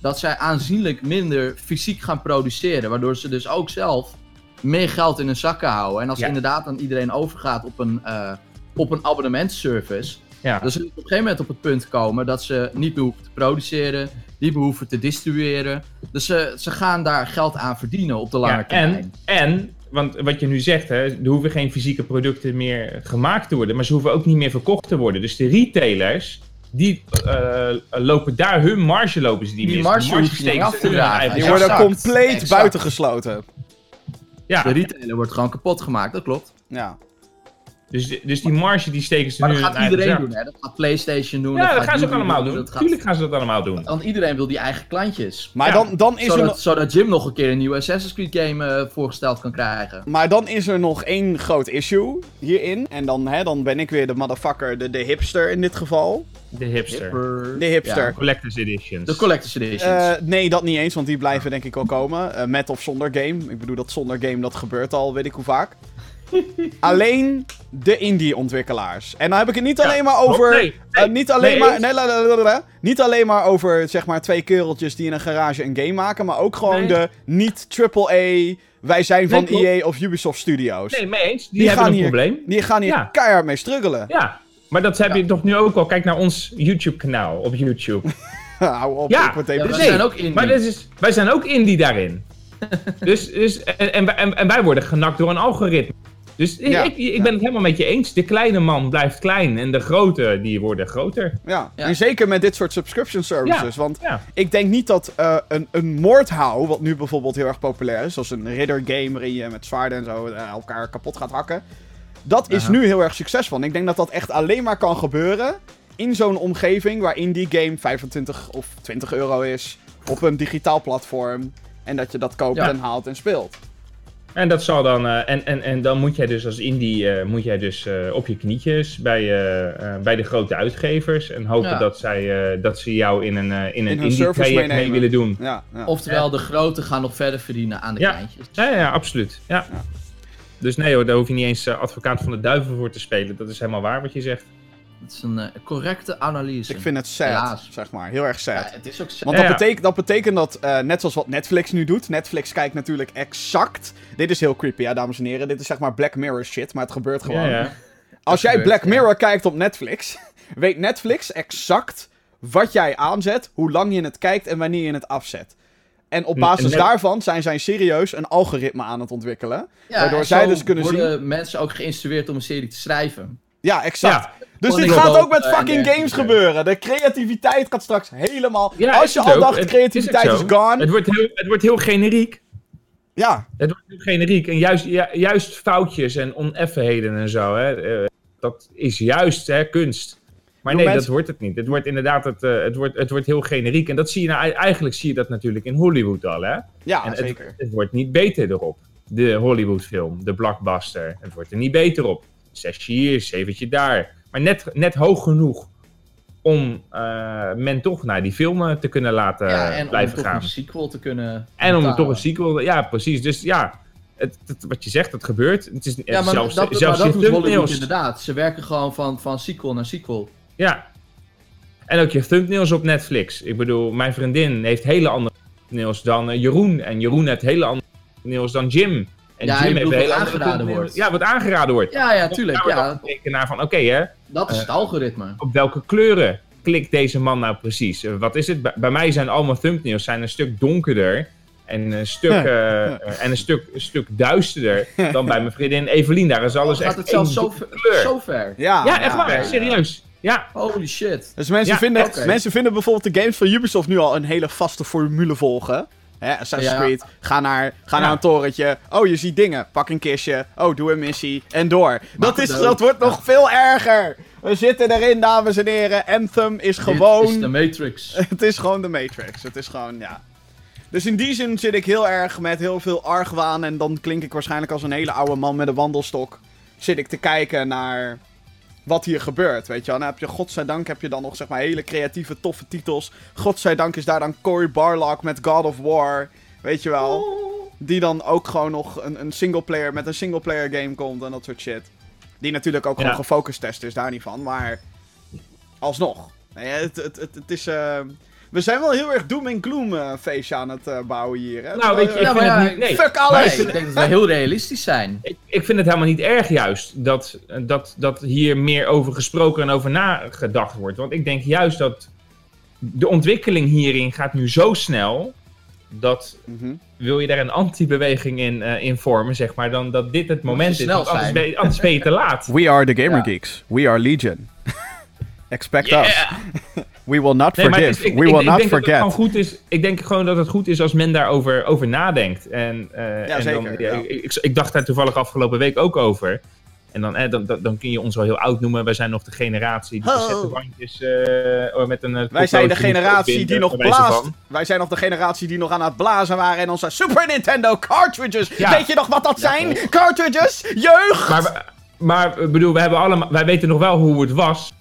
dat zij aanzienlijk minder fysiek gaan produceren. Waardoor ze dus ook zelf meer geld in hun zakken houden. En als inderdaad dan iedereen overgaat op een, uh, op een abonnementsservice. Ja. Dan zullen ze op een gegeven moment op het punt komen dat ze niet meer hoeven te produceren, niet meer hoeven te distribueren. Dus ze, ze gaan daar geld aan verdienen op de lange ja, termijn. En, en, want wat je nu zegt, hè, er hoeven geen fysieke producten meer gemaakt te worden, maar ze hoeven ook niet meer verkocht te worden. Dus de retailers, die uh, lopen daar hun marge lopen ze die, die marge, marge steken af te dragen. Die worden compleet buitengesloten. Ja. De retailer wordt gewoon kapot gemaakt, dat klopt. Ja. Dus, dus die marge die steken ze maar nu dat gaat iedereen doen, hè? Dat gaat PlayStation doen. Ja, dat, gaan ze ook allemaal doen. doen. Tuurlijk gaan ze dat allemaal doen. Want iedereen wil die eigen klantjes. Maar dan, dan is zodat, er zodat Jim nog een keer een nieuwe Assassin's Creed game uh, voorgesteld kan krijgen. Maar dan is er nog één groot issue hierin. En dan, hè, dan ben ik weer de motherfucker, de, de hipster in dit geval. De hipster. De hipster. Ja. Collector's Editions. De Collector's Editions. Uh, nee, dat niet eens, want die blijven denk ik wel komen. Uh, met of zonder game. Ik bedoel, dat zonder game, dat gebeurt al, weet ik hoe vaak. Alleen de indie-ontwikkelaars. En dan heb ik het niet alleen maar over. Nee, uh, niet alleen nee, maar. Nee, niet alleen maar over zeg maar twee kereltjes die in een garage een game maken. Maar ook gewoon de niet AAA. Wij zijn van EA of Ubisoft Studios. Nee, mee eens. Die, die hebben een hier, probleem. Die gaan hier ja. keihard mee struggelen. Ja, maar dat heb je toch nu ook al. Kijk naar ons YouTube-kanaal op YouTube. Hou op, ja, ik word even... Ja, wij zijn ook indie. Maar dat is, wij zijn ook indie daarin. dus, dus, en, en, en, en wij worden genakt door een algoritme. Dus ik, ik, ben het helemaal met je eens. De kleine man blijft klein en de grote die worden groter. Ja, en zeker met dit soort subscription services. Want ik denk niet dat uh, een, een moordhouw, wat nu bijvoorbeeld heel erg populair is, zoals een ridder game waarin je met zwaarden en zo uh, elkaar kapot gaat hakken. Dat is nu heel erg succesvol. En ik denk dat dat echt alleen maar kan gebeuren in zo'n omgeving waarin die game 25 of 20 euro is op een digitaal platform. En dat je dat koopt en haalt en speelt. En dat zal dan. Uh, en, en, en dan moet jij dus als indie uh, moet jij dus uh, op je knietjes bij, bij de grote uitgevers. En hopen ja. dat, zij, dat ze jou in een, in een in indie traject mee willen doen. Ja, ja. Oftewel, de grote gaan nog verder verdienen aan de kleintjes. Ja, ja, absoluut. Ja. Dus nee hoor, daar hoef je niet eens advocaat van de duivel voor te spelen. Dat is helemaal waar wat je zegt. Het is een correcte analyse. Ik vind het sad, zeg maar. Heel erg sad. Ja, het is ook sad. Want dat, betekent, dat betekent dat, uh, net zoals wat Netflix nu doet. Netflix kijkt natuurlijk exact. Dit is heel creepy, ja, dames en heren. Dit is zeg maar Black Mirror shit, maar het gebeurt gewoon. Ja, Als jij Black Mirror kijkt op Netflix, weet Netflix exact wat jij aanzet, hoe lang je het kijkt en wanneer je het afzet. En op basis daarvan zijn zij serieus een algoritme aan het ontwikkelen. waardoor zij dus kunnen worden zien. worden mensen ook geïnstrueerd om een serie te schrijven. Ja, exact. Dus dit gaat ook met fucking games gebeuren. De creativiteit gaat straks helemaal... Als je al dacht, creativiteit is, gone... Het wordt, heel, het wordt heel generiek. Ja. Het wordt heel generiek. En juist, juist foutjes en oneffenheden en zo, hè, uh, dat is juist hè, kunst. Maar nee, dat wordt het niet. Het wordt inderdaad het, uh, het, wordt, het wordt heel generiek. En dat zie je nou, eigenlijk zie je dat natuurlijk in Hollywood al, hè? Ja, en zeker. Het, het wordt niet beter erop. De Hollywood-film, de blockbuster. Het wordt er niet beter op. Zesje hier, zeventje daar. Maar net, net hoog genoeg om uh, men toch naar die filmen te kunnen laten ja, en blijven om gaan. toch een sequel te kunnen. En om toch een sequel. Ja, precies. Dus ja, het, het, wat je zegt, het gebeurt. Het is ja, maar zelfs, dat, zelfs maar dat doet Hollywood inderdaad. Ze werken gewoon van, van sequel naar sequel. Ja. En ook je thumbnails op Netflix. Ik bedoel, mijn vriendin heeft hele andere thumbnails dan uh, Jeroen. En Jeroen heeft hele andere thumbnails dan Jim. En ja, Jim heeft wat aangeraden wordt. Ja, wat aangeraden wordt. Ja, ja, tuurlijk. Dan ja. kijken naar van, oké hè. Dat is het uh, algoritme. Op welke kleuren klikt deze man nou precies? Uh, wat is het? Bij, bij mij zijn allemaal thumbnails zijn een stuk donkerder en een stuk, ja, ja. en een stuk, een stuk duisterder dan bij mijn vriendin Evelien. Daar is alles oh, echt het zelfs zo, kleur. zo ver? Ja, ja echt waar. Serieus. Ja. Holy shit. Dus mensen, vinden, okay. mensen vinden bijvoorbeeld de games van Ubisoft nu al een hele vaste formule volgen. Hè, Assassin's ja. Creed, ga, naar, ga ja. naar een torentje. Oh, je ziet dingen. Pak een kistje. Oh, doe een missie. En door. Dat, is, dat wordt nog veel erger. We zitten erin, dames en heren. Anthem is gewoon... Het is de Matrix. het is gewoon de Matrix. Het is gewoon, ja... Dus in die zin zit ik heel erg met heel veel argwaan. En dan klink ik waarschijnlijk als een hele oude man met een wandelstok. Zit ik te kijken naar wat hier gebeurt, weet je wel. Dan heb je, godzijdank, heb je dan nog, zeg maar, hele creatieve, toffe titels. Godzijdank is daar dan Cory Barlog met God of War, weet je wel. Die dan ook gewoon nog een, een singleplayer, met een singleplayer game komt en dat soort shit. Die natuurlijk ook ja. gewoon gefocust test is, daar niet van. Maar alsnog. Nee, het, het, het, het is... Uh, we zijn wel heel erg doom en gloom uh, feestje aan het uh, bouwen hier. Hè? Nou, weet je, ik ja, vind ja, het niet... Nee. Fuck alles! Nee, ik denk dat we heel realistisch zijn. Ik, ik vind het helemaal niet erg juist dat, dat, dat hier meer over gesproken en over nagedacht wordt. Want ik denk juist dat de ontwikkeling hierin gaat nu zo snel... dat mm -hmm. wil je daar een anti-beweging in, uh, in vormen, zeg maar... dan dat dit het moment is. Want anders ben, je, anders ben je te laat. We are the Gamer Geeks. We are Legion. Expect yeah. us. We will not nee, forgive. Ik, We will ik, not ik forget. Dat goed is, ik denk gewoon dat het goed is als men daarover over nadenkt. En, uh, ja, en zeker. Dan, ja, ik, ik, dacht daar toevallig afgelopen week ook over. En dan, eh, dan, dan, dan, kun je ons wel heel oud noemen. Wij zijn nog de generatie die cassettebandjes uh, met een... Wij zijn de generatie die nog blaast. Wij zijn nog de generatie die nog aan het blazen waren en onze Super Nintendo cartridges. Weet je nog wat dat zijn? Cartridges? Jeugd! Maar, maar bedoel, we hebben allemaal, wij weten nog wel hoe het was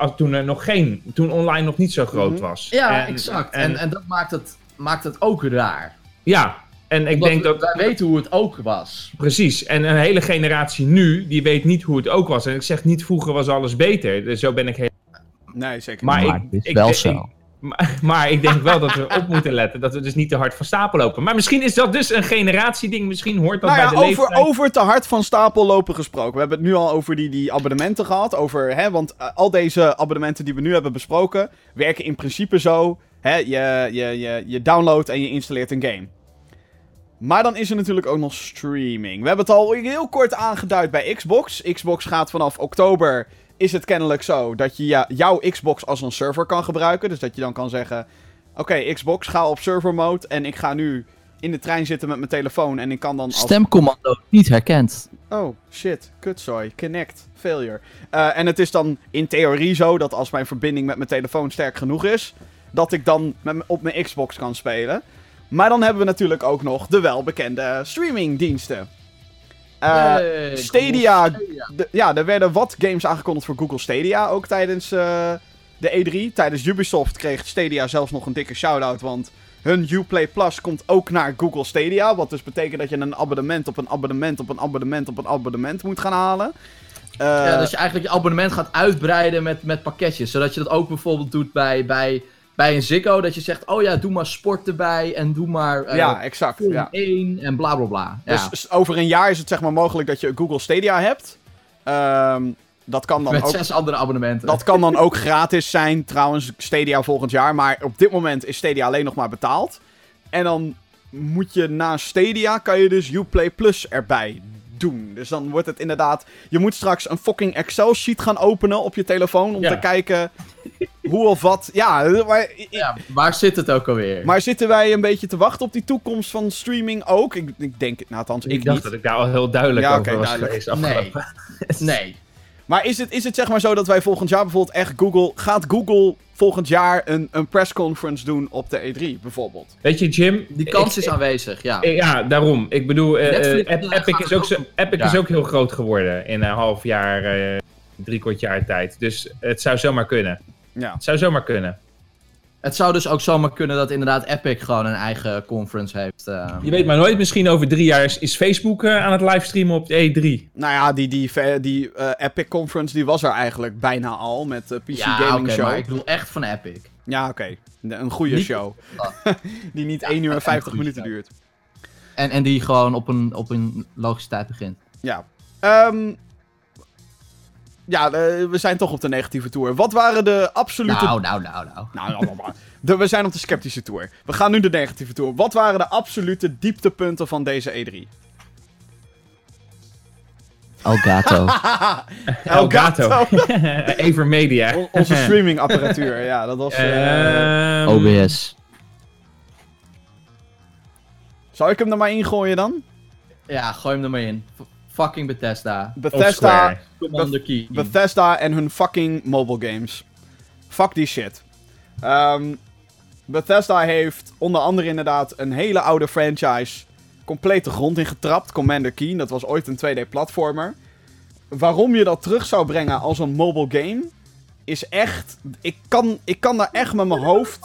als toen er nog geen, toen online nog niet zo groot mm-hmm. was. Ja, en, exact. En, en, en, dat maakt het, maakt het ook raar. Ja, en ik Omdat denk we, dat... Wij weten hoe het ook was. Precies, en een hele generatie nu, die weet niet hoe het ook was. En ik zeg niet, vroeger was alles beter. Dus zo ben ik heel... Nee, zeker maar niet. Maar ik, het is ik, wel ik, zo. Maar, maar, ik denk wel dat we op moeten letten. Dat we dus niet te hard van stapel lopen. Maar misschien is dat dus een generatieding. Misschien hoort dat nou ja, bij de over, leeftijd. over te hard van stapel lopen gesproken. We hebben het nu al over die, die abonnementen gehad. Over, hè, want uh, al deze abonnementen die we nu hebben besproken... werken in principe zo. Hè, je, je, je, je downloadt en je installeert een game. Maar dan is er natuurlijk ook nog streaming. We hebben het al heel kort aangeduid bij Xbox. Xbox gaat vanaf oktober, is het kennelijk zo, dat je ja, jouw Xbox als een server kan gebruiken. Dus dat je dan kan zeggen, oké Xbox, ga op server mode en ik ga nu in de trein zitten met mijn telefoon en ik kan dan... Als... Stemcommando niet herkend. Oh, shit. Kutzooi. Connect. Failure. Uh, en het is dan in theorie zo dat als mijn verbinding met mijn telefoon sterk genoeg is, dat ik dan met op mijn Xbox kan spelen. Maar dan hebben we natuurlijk ook nog de welbekende streamingdiensten. Uh, Stadia. ja, er werden wat games aangekondigd voor Google Stadia ook tijdens uh, de E3. Tijdens Ubisoft kreeg Stadia zelfs nog een dikke shout-out, want hun Uplay Plus komt ook naar Google Stadia. Wat dus betekent dat je een abonnement op een abonnement op een abonnement op een abonnement moet gaan halen. Uh, ja, dus je eigenlijk je abonnement gaat uitbreiden met, met pakketjes. Zodat je dat ook bijvoorbeeld doet bij, bij, bij een Ziggo. Dat je zegt, oh ja, doe maar sport erbij en doe maar uh, ja, exact, ja. 1 en bla bla bla. Ja. Dus over een jaar is het zeg maar mogelijk dat je Google Stadia hebt. Um, dat kan dan Met ook, zes andere abonnementen. Dat kan dan ook gratis zijn, trouwens, Stadia volgend jaar. Maar op dit moment is Stadia alleen nog maar betaald. En dan moet je na Stadia, kan je dus Uplay Plus erbij doen. Dus dan wordt het inderdaad... Je moet straks een fucking Excel-sheet gaan openen op je telefoon... om te kijken hoe of wat... Ja, maar... Ja, waar zit het ook alweer? Maar zitten wij een beetje te wachten op die toekomst van streaming ook? Ik, ik denk... Nou, althans, ik, ik dacht dat ik daar al heel duidelijk ja, over was duidelijk. geweest Nee. nee. Maar is het, is het zeg maar zo dat wij volgend jaar bijvoorbeeld echt Google... Gaat Google volgend jaar een, een pressconference doen op de E3 bijvoorbeeld? Weet je Jim... Die kans is aanwezig, ja. ja, daarom. Ik bedoel, uh, Epic, is ook, zo, Epic is ook heel groot geworden in een half jaar, uh, drie kwart jaar tijd. Dus het zou zomaar kunnen. Ja. Het zou zomaar kunnen. Het zou dus ook zomaar kunnen dat inderdaad Epic gewoon een eigen conference heeft. Uh... Je weet maar nooit, misschien over drie jaar is, is Facebook uh, aan het livestreamen op de E3. Nou ja, die, die, die uh, Epic conference die was er eigenlijk bijna al met de PC ja, Gaming okay, Show. maar ik bedoel echt van Epic. Ja, oké. Okay. Een goede show. die niet ja, 1 uur en 50 minuten duurt. En, en die gewoon op een, op een logische tijd begint. Ja. Um, ja, uh, we zijn toch op de negatieve tour. Wat waren de absolute... Nou, nou, nou, nou. nou, nou, nou de, we zijn op de sceptische tour. We gaan nu de negatieve tour. Wat waren de absolute dieptepunten van deze E3? Elgato. Elgato. Evermedia. On onze streamingapparatuur, ja, dat was... Uh... OBS. Zou ik hem er maar ingooien dan? Ja, gooi hem er maar in fucking Bethesda. Bethesda, Be Bethesda en hun fucking mobile games. Fuck die shit. Um, Bethesda heeft onder andere inderdaad een hele oude franchise compleet de grond in getrapt. Commander Keen, dat was ooit een 2D-platformer. Waarom je dat terug zou brengen als een mobile game, is echt... Ik kan, ik kan daar echt met mijn hoofd...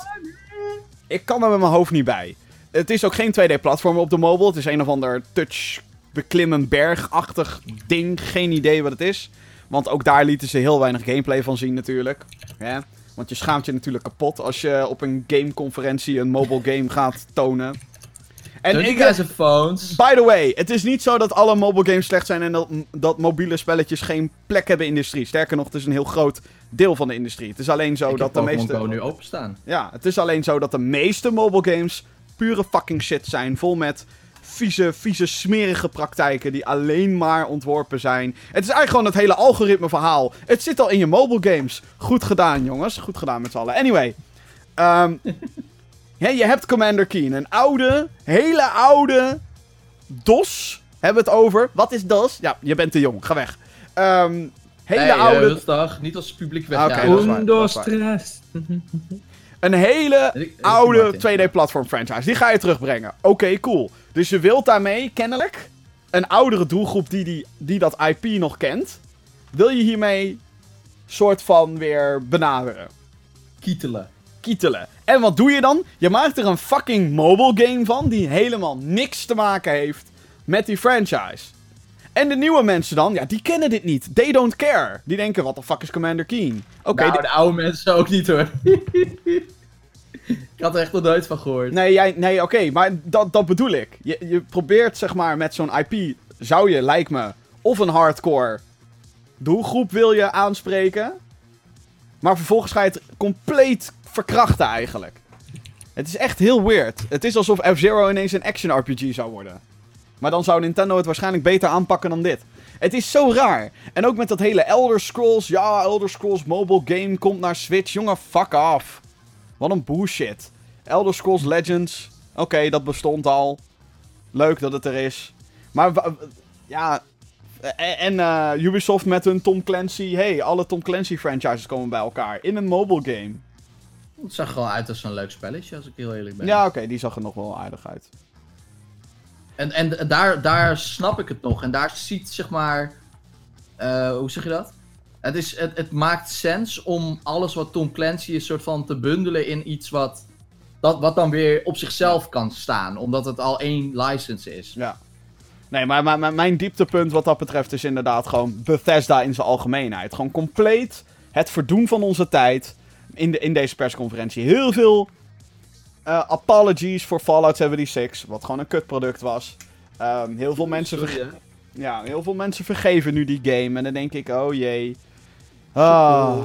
Ik kan daar met mijn hoofd niet bij. Het is ook geen 2D-platformer op de mobile. Het is een of ander touch beklimmen bergachtig ding. Geen idee wat het is. Want ook daar lieten ze heel weinig gameplay van zien natuurlijk. Ja, want je schaamt je natuurlijk kapot als je op een gameconferentie een mobile game gaat tonen. En ik, heb phones. By the way, het is niet zo dat alle mobile games slecht zijn en dat, dat mobiele spelletjes geen plek hebben in de industrie. Sterker nog, het is een heel groot deel van de industrie. Het is alleen zo dat de meeste. nu openstaan. Ja, het is alleen zo dat de meeste mobile games pure fucking shit zijn. Vol met vieze, vieze, smerige praktijken die alleen maar ontworpen zijn. Het is eigenlijk gewoon het hele algoritme verhaal. Het zit al in je mobile games. Goed gedaan, jongens. Goed gedaan met z'n allen. Anyway. Um, je hebt Commander Keen. Een oude, hele oude DOS. Hebben we het over. Wat is DOS? Ja, je bent te jong. Ga weg. Um, hele hey, oude... Uh, niet als publiek weg. Okay, Een hele oude 2D-platform franchise. Die ga je terugbrengen. Oké, cool. Dus je wilt daarmee, kennelijk, een oudere doelgroep die, die, die dat IP nog kent, wil je hiermee soort van weer benaderen. Kietelen. Kietelen. En wat doe je dan? Je maakt er een fucking mobile game van die helemaal niks te maken heeft met die franchise. En de nieuwe mensen dan, ja, die kennen dit niet. They don't care. Die denken, wat de fuck is Commander Keen? Oké. nou, de oude mensen ook niet hoor. had er echt nog nooit van gehoord. Nee, jij, nee oké, maar dat, dat bedoel ik. Je, je probeert zeg maar met zo'n IP, zou je, lijkt me, of een hardcore doelgroep wil je aanspreken. Maar vervolgens ga je het compleet verkrachten eigenlijk. Het is echt heel weird. Het is alsof F-Zero ineens een action RPG zou worden. Maar dan zou Nintendo het waarschijnlijk beter aanpakken dan dit. Het is zo raar. En ook met dat hele Elder Scrolls. Ja, Elder Scrolls mobile game komt naar Switch. Jongen, fuck off. Wat een bullshit. Elder Scrolls Legends. Oké, dat bestond al. Leuk dat het er is. Maar ja. En uh, Ubisoft met hun Tom Clancy. Hey, alle Tom Clancy franchises komen bij elkaar. In een mobile game. Het zag er wel uit als een leuk spelletje, als ik heel eerlijk ben. Ja, oké, die zag er nog wel aardig uit. En, en daar, daar snap ik het nog. En daar ziet, zeg maar. Uh, hoe zeg je dat? Het, is, het, het maakt sens om alles wat Tom Clancy is, soort van te bundelen in iets wat. Dat, wat dan weer op zichzelf kan staan, omdat het al één license is. Ja. Nee, maar, maar, maar, mijn dieptepunt wat dat betreft is inderdaad gewoon Bethesda in zijn algemeenheid. Gewoon compleet het verdoen van onze tijd in, de, in deze persconferentie. Heel veel uh, apologies voor Fallout 76, wat gewoon een kutproduct was. Um, heel veel mensen vergeven. Ja, heel veel mensen vergeven nu die game. En dan denk ik, oh jee. Ah.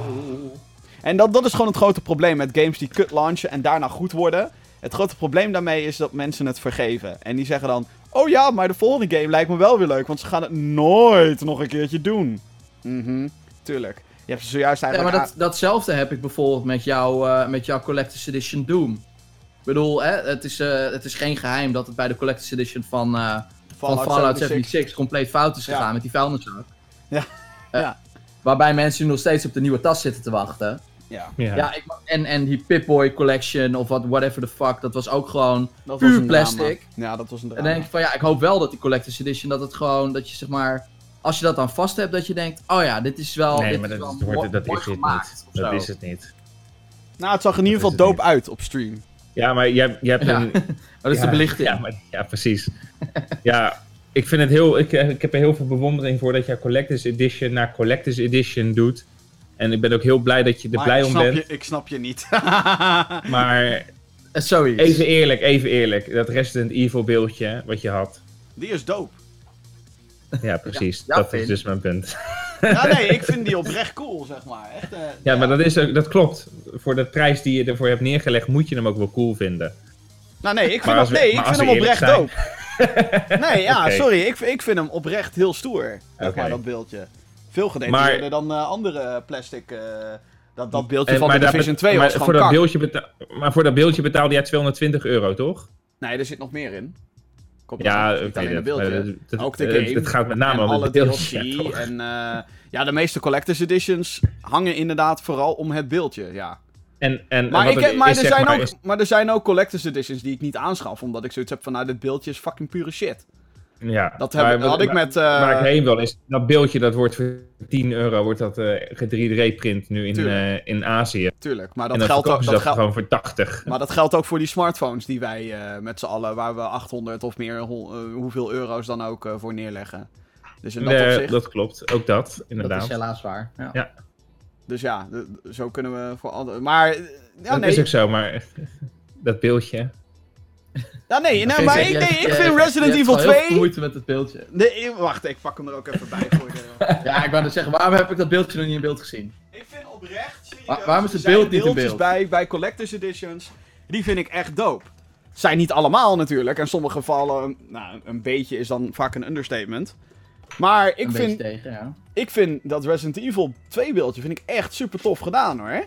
En dat, dat is gewoon het grote probleem met games die kut launchen en daarna goed worden. Het grote probleem daarmee is dat mensen het vergeven. En die zeggen dan: Oh ja, maar de volgende game lijkt me wel weer leuk, want ze gaan het nooit nog een keertje doen. Mhm, tuurlijk. Je hebt zojuist eigenlijk. Ja, maar dat, datzelfde heb ik bijvoorbeeld met, jou, uh, met jouw Collector's Edition Doom. Ik bedoel, hè, het, is, uh, het is geen geheim dat het bij de Collector's Edition van, uh, Fallout, van Fallout 76. compleet fout is gegaan met die vuilniszak. Ja. ja. Waarbij mensen nu nog steeds op de nieuwe tas zitten te wachten. Ja. ja. ik, en, en die Pip-Boy Collection of what, whatever the fuck, dat was ook gewoon dat puur was plastic. Ja, dat was een drama. En dan denk ik van ja, ik hoop wel dat die Collector's Edition, dat het gewoon, dat je zeg maar, als je dat dan vast hebt, dat je denkt, oh ja, dit is wel, nee, dit maar is dat, wel wordt, dat is het niet. Dat is het niet. Nou, het zag in ieder geval dope uit op stream. Ja, maar je, je hebt een... dat is de belichting. Ja, maar, ja precies. ja, ik vind het heel... Ik, ik heb er heel veel bewondering voor dat je Collector's Edition naar Collector's Edition doet. En ik ben ook heel blij dat je er blij om bent. Je, ik snap je niet. maar Zoiets. even eerlijk, even eerlijk. Dat Resident Evil beeldje wat je had. Die is dope. Ja, precies. dat is dus mijn punt. Ja, nee, ik vind die oprecht cool, zeg maar. Echt, uh, ja, ja, maar dat, is, dat klopt. Voor de prijs die je ervoor hebt neergelegd, moet je hem ook wel cool vinden. Nou, nee, ik vind, hem, nee, ik vind hem oprecht zijn... dope. nee, ja, okay. sorry. Ik, ik vind hem oprecht heel stoer. Zeg maar, dat beeldje. Veel gedetailleerder maar... dan uh, andere plastic... Uh, dat, dat beeldje en, van de Division 2 was gewoon voor dat beeldje Maar voor dat beeldje betaalde jij 220 euro, toch? Nee, er zit nog meer in. Komt ja, alleen een beeldje. Dat, ook de game. Het gaat met name om alle DLC. en uh, ja, de meeste collector's editions hangen inderdaad vooral om het beeldje, ja. En, en, maar, en ik, maar, er zijn maar, ook, is... maar er zijn ook collector's editions die ik niet aanschaf, omdat ik zoiets heb van, nou, dit beeldje is fucking pure shit. Ja, dat, heb, maar, had ik met... Uh... Waar ik heen wil is, dat beeldje dat wordt voor 10 euro, wordt dat uh, 3D-print nu in, uh, in Azië. Tuurlijk, maar dat, en dan geldt ook... Dat, dat gewoon voor 80. Maar dat geldt ook voor die smartphones die wij uh, met z'n allen, waar we 800 of meer, hoeveel euro's dan ook voor neerleggen. Dus in dat nee, opzicht... dat klopt, ook dat, inderdaad. Dat is helaas waar, ja. ja. Dus ja, zo kunnen we voor andere... Maar... Ja, dat nee. is ook zo, maar dat beeldje... Ja, nee, nee maar ik, nee, ik vind Resident Evil 2... Ik moeite met het beeldje. Nee, wacht, ik pak hem er ook even bij voor ja, ik wou dus zeggen, waarom heb ik dat beeldje nog niet in beeld gezien? Ik vind oprecht, serieus, waarom is het beeld niet in beeld? bij, bij Collector's Editions, die vind ik echt dope. Zijn niet allemaal natuurlijk, en sommige gevallen, nou, een beetje is dan vaak een understatement. Maar ik een vind, tegen, ja. ik vind dat Resident Evil 2 beeldje vind ik echt super tof gedaan hoor.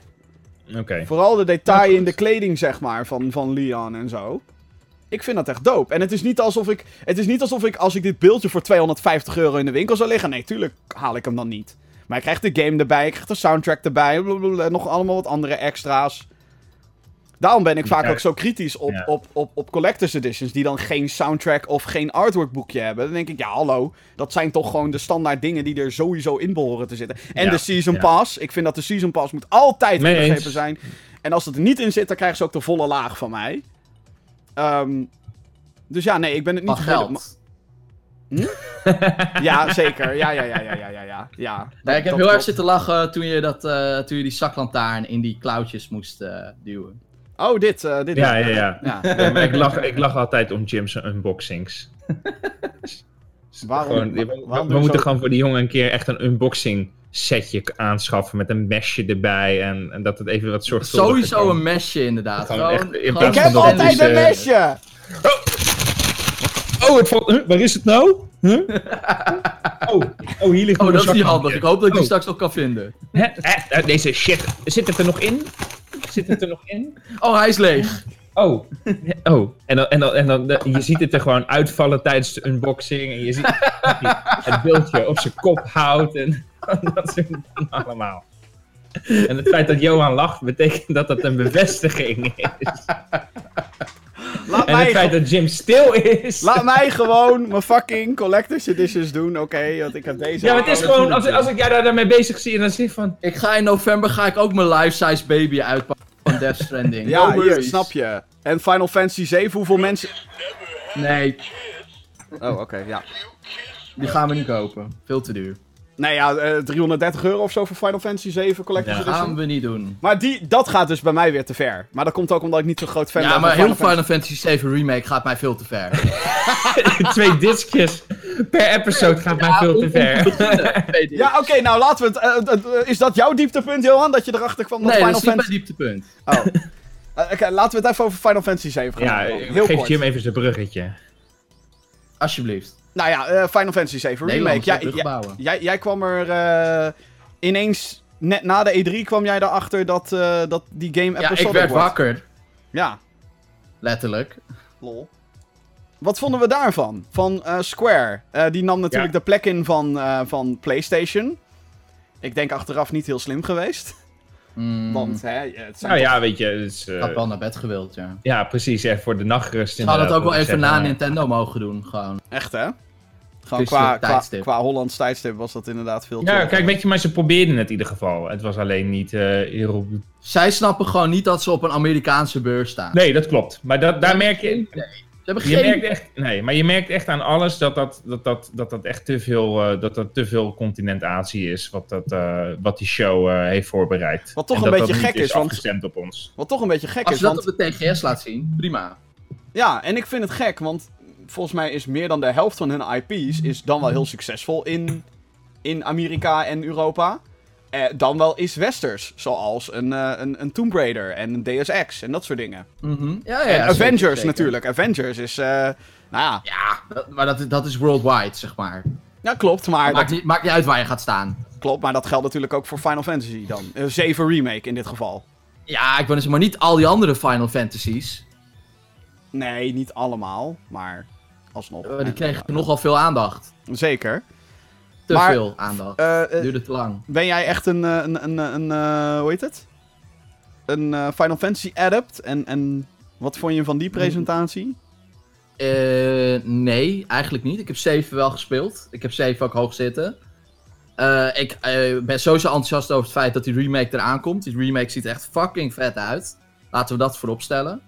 Oké. Okay. Vooral de detail in de kleding, zeg maar, van, van Leon en zo. Ik vind dat echt dope. En het is niet alsof ik. Het is niet alsof ik als ik dit beeldje voor 250 euro in de winkel zou liggen. Nee, tuurlijk haal ik hem dan niet. Maar ik krijg de game erbij, ik krijg de soundtrack erbij. Blablabla, nog allemaal wat andere extra's. Daarom ben ik vaak ook zo kritisch op, ja. op, op, op collector's editions. Die dan geen soundtrack of geen artwork boekje hebben. Dan denk ik, ja hallo. Dat zijn toch gewoon de standaard dingen die er sowieso in behoren te zitten. En Ja, de season ja. pass. Ik vind dat de season pass moet altijd inbegrepen zijn. En als het er niet in zit, dan krijgen ze ook de volle laag van mij. Ehm, dus ja, nee, ik ben het niet geld. maar- Ja, zeker. Ja, ja, ja, ja, ja, ja, ja. ja. Nee, ik heb heel erg zitten lachen toen je, dat, eh, toen je die zaklantaarn in die klauwtjes moest eh, duwen. Oh, dit. eh, dit Ja, ja, ja. ja. Ik, lach, ik lach altijd om Jim's unboxings. Waarom- Gewoon, we waarom we moeten zo- gewoon voor die jongen een keer echt een unboxing setje aanschaffen met een mesje erbij. En, en dat het even wat soort Sowieso een mesje, inderdaad. Gewoon, echt, ik heb altijd een mesje! Oh, oh het valt... waar is het nou? Huh? oh, oh, hier ligt Oh, dat is niet handig. Ik hoop dat ik die oh. straks nog kan vinden. Hè? Eh, deze shit. Zit het er nog in? Zit het er nog in? Oh, hij is leeg. Oh, oh. En dan, en dan, en dan je ziet het er gewoon uitvallen tijdens de unboxing. En je ziet het beeldje op zijn kop houdt. En dat soort allemaal. En het feit dat Johan lacht, betekent dat dat een bevestiging is. Laat en het feit dat Jim stil is. Laat mij gewoon mijn fucking collector's editions doen, oké? want ik heb deze. Ja, maar het is gewoon, als, als ik jij daarmee bezig zie en dan zie van... Ik ga in november ga ik ook mijn life-size baby uitpakken van Death Stranding. ja, hier, snap je. En Final Fantasy 7, hoeveel mensen... Nee. Oh, oké, ja. Die gaan we niet kopen. Veel te duur. Nee, ja, 330 eh, euro of zo voor Final Fantasy 7 Collector's ja, Dat gaan we niet doen. Maar die, dat gaat dus bij mij weer te ver. Maar dat komt ook omdat ik niet zo groot fan ben van Final Ja, maar heel Final Fantasy 7 Remake gaat mij veel te ver. Twee discjes per episode gaat mij veel te ver. ja, oké, nou laten we het... Uh, uh, is dat jouw dieptepunt, Johan? Dat je erachter kwam dat nee, Final dat is niet dieptepunt. Oh. Oké, laten we het even over Final Fantasy 7 gaan. Ja, heel geef Jim even zijn bruggetje. Alsjeblieft. Nou ja, uh, Final Fantasy 7 Remake. Jij, jij, jij, kwam er uh, ineens, net na de E3 kwam jij erachter dat, uh, dat die game episodic Ja, ik werd wordt. wakker. Ja. Letterlijk. Lol. Wat vonden we daarvan? Van Square. die nam natuurlijk de plek in van, van PlayStation. Ik denk achteraf niet heel slim geweest. Mm. Want, hè, het zijn Nou ja, weet je... Het is, Ik had wel naar bed gewild, ja. Ja, precies. Ja, voor de nachtrust. Ze hadden het ook wel even na Nintendo mogen doen, gewoon. Echt, hè? Gewoon qua, qua, qua Hollands tijdstip was dat inderdaad veel Ja, kijk, weet je, maar ze probeerden het in ieder geval. Het was alleen niet uh, Zij snappen gewoon niet dat ze op een Amerikaanse beurs staan. Nee, dat klopt. Maar dat, daar merk je... Nee. Ze hebben geen... Je merkt echt, nee, maar je merkt echt aan alles dat dat, dat, dat, dat, dat echt te veel, uh, dat dat te veel continentatie is. Wat, dat, uh, wat die show uh, heeft voorbereid. Wat toch en een dat beetje dat gek is. Want, op ons. Wat toch een beetje gek Als is. Als je dat op de TGS laat zien, prima. Ja, en ik vind het gek, want volgens mij is meer dan de helft van hun IP's is dan wel heel succesvol in, in Amerika en Europa. Eh, dan wel is westers, zoals een, uh, een, een Tomb Raider en een Deus Ex en dat soort dingen. Mm ja, ja, en Avengers natuurlijk. Avengers is, uh, nou ja... Ja, dat, maar dat, dat is worldwide, zeg maar. Ja, klopt, maar... Maakt, niet, maakt niet uit waar je gaat staan. Klopt, maar dat geldt natuurlijk ook voor Final Fantasy dan. 7 Remake in dit geval. Ja, ik ben dus maar niet al die andere Final Fantasies. Nee, niet allemaal, maar alsnog. die kregen nogal veel aandacht. Zeker. Te veel aandacht. Uh, Duurde te lang. Ben jij echt een, een, een, een, een hoe heet het? Een Final Fantasy adept? En, en wat vond je van die presentatie? Nee, eigenlijk niet. Ik heb 7 wel gespeeld. Ik heb 7 ook hoog zitten. Uh, ik uh, ben sowieso enthousiast over het feit dat die remake eraan komt. Die remake ziet er echt fucking vet uit. Laten we dat voorop stellen.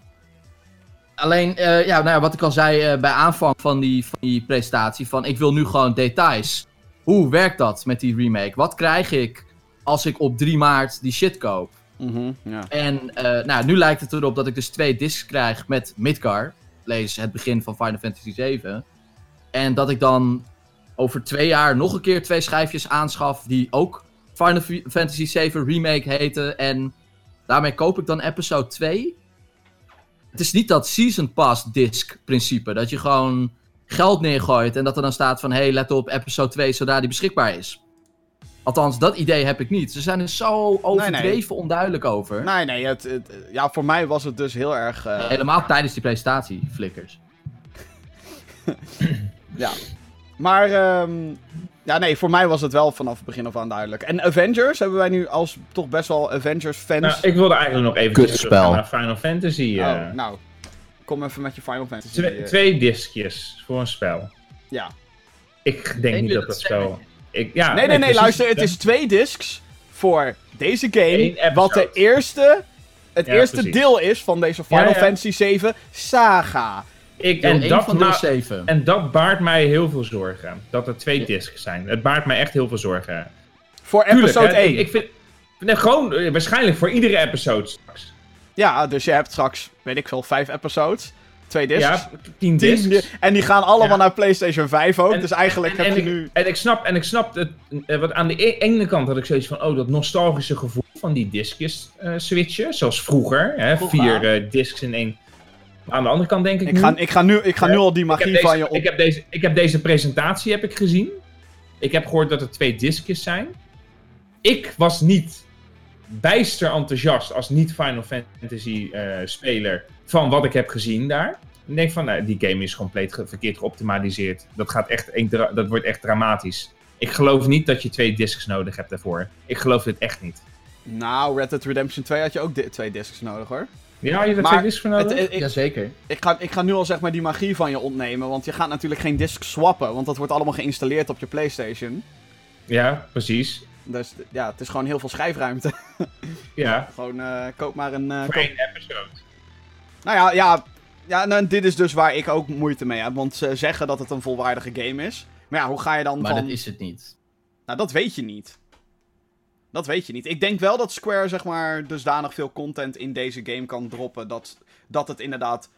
Alleen, ja, nou ja, wat ik al zei bij aanvang van die, van die presentatie: van ik wil nu gewoon details. Hoe werkt dat met die remake? Wat krijg ik als ik op 3 maart die shit koop? Mm En nou, nu lijkt het erop dat ik dus twee discs krijg met Midgar lees het begin van Final Fantasy 7. En dat ik dan over twee jaar nog een keer twee schijfjes aanschaf die ook Final Fantasy 7 Remake heten. En daarmee koop ik dan episode 2. Het is niet dat Season Pass disc principe. Dat je gewoon geld neergooit en dat er dan staat van... Hey, let op episode 2 zodra die beschikbaar is. Althans, dat idee heb ik niet. Ze zijn er zo overdreven onduidelijk over. Nee, nee. Het, ja, voor mij was het dus heel erg... Uh... Helemaal tijdens die presentatie, flikkers. ja. Maar, um, ja, nee, voor mij was het wel vanaf het begin af aan duidelijk. En Avengers hebben wij nu als toch best wel Avengers-fans. Nou, ik wilde eigenlijk nog even naar Final Fantasy. Uh... Oh, nou, kom even met je Final Fantasy. Twee, uh... twee diskjes voor een spel. Ja. Ik denk niet dat dat zo ja, nee, nee, nee, luister. Het is twee discs voor deze game. Wat de eerste, het eerste deel is van deze Final Fantasy 7 saga. Ik, en, dat van 7. en dat baart mij heel veel zorgen. Dat er twee discs zijn. Het baart mij echt heel veel zorgen. Voor episode 1. Ik, vind, nee, gewoon eh, waarschijnlijk voor iedere episode straks. Ja, dus je hebt straks, weet ik veel, vijf episodes. Twee discs. Ja, tien discs. En die gaan allemaal naar PlayStation 5 ook. dus eigenlijk heb je nu... En ik snap, en ik snap het, eh, wat aan de e- ene kant had ik zoiets van, oh, dat nostalgische gevoel van die discjes uh, switchen. Zoals vroeger, hè, vier uh, discs in één. Aan de andere kant denk ik Ik ga, ik ga, nu, ik ga nu al die magie van je op... Ik heb, deze, ik heb deze presentatie heb ik gezien. Ik heb gehoord dat er twee discjes zijn. Ik was niet bijster enthousiast als niet Final Fantasy uh, speler van wat ik heb gezien daar. Ik denk van, nou, die game is compleet verkeerd geoptimaliseerd. Dat, gaat echt, dat wordt echt dramatisch. Ik geloof niet dat je twee discs nodig hebt daarvoor. Ik geloof dit echt niet. Nou, Red Dead Redemption 2 had je ook twee discs nodig hoor. Ja, je hebt twee discs voor nodig? Het, ik, Jazeker. Ik ga, ik ga nu al zeg maar die magie van je ontnemen, want je gaat natuurlijk geen disc swappen, want dat wordt allemaal geïnstalleerd op je PlayStation. Ja, precies. Dus ja, het is gewoon heel veel schijfruimte. ja. gewoon uh, koop maar een... Uh, voor één episode. Nou ja, ja, ja nou, dit is dus waar ik ook moeite mee heb, want ze zeggen dat het een volwaardige game is. Maar ja, hoe ga je dan maar van... dat is het niet. Nou, dat weet je niet. Dat weet je niet. Ik denk wel dat Square, zeg maar, dusdanig veel content in deze game kan droppen. Dat, dat het inderdaad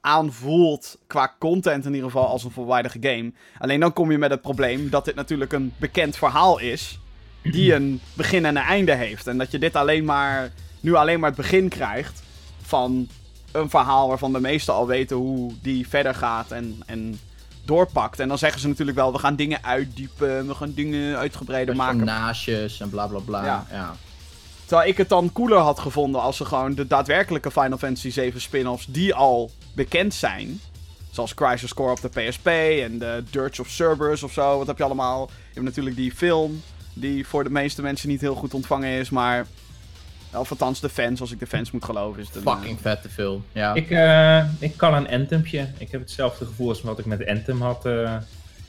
aanvoelt, qua content in ieder geval, als een volwaardige game. Alleen dan kom je met het probleem dat dit natuurlijk een bekend verhaal is. Die een begin en een einde heeft. En dat je dit alleen maar, nu alleen maar het begin krijgt van een verhaal waarvan de meesten al weten hoe die verder gaat. En, en doorpakt. En dan zeggen ze natuurlijk wel, we gaan dingen uitdiepen, we gaan dingen uitgebreider maken. Personages en bla bla bla. Ja. ja. Terwijl ik het dan cooler had gevonden als ze gewoon de daadwerkelijke Final Fantasy 7 spin-offs die al bekend zijn. Zoals Crisis Core op de PSP en de Dirge of Cerberus of zo. Wat heb je allemaal? Je hebt natuurlijk die film die voor de meeste mensen niet heel goed ontvangen is, maar of althans de fans, als ik de fans moet geloven. Is het een, Fucking uh... vette film, ja. Ik, uh, ik kan een Anthempje. Ik heb hetzelfde gevoel als wat ik met Anthem had uh, een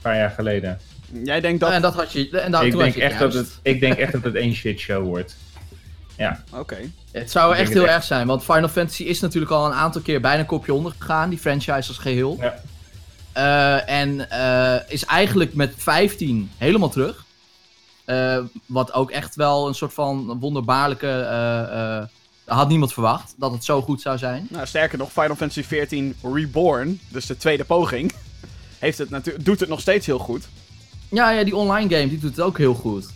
paar jaar geleden. Jij denkt dat... En dat had je... En dat, ik, denk echt dat het, ik denk echt dat het één shit show wordt. Ja. Oké. Het zou echt heel erg zijn, want Final Fantasy is natuurlijk al een aantal keer bijna een kopje onder gegaan, die franchise als geheel. Ja. Uh, en uh, is eigenlijk met 15 helemaal terug. Uh, wat ook echt wel een soort van wonderbaarlijke. Uh, had niemand verwacht dat het zo goed zou zijn. Nou, sterker nog, Final Fantasy XIV Reborn, dus de tweede poging, heeft het doet het nog steeds heel goed. Ja, ja, die online game die doet het ook heel goed.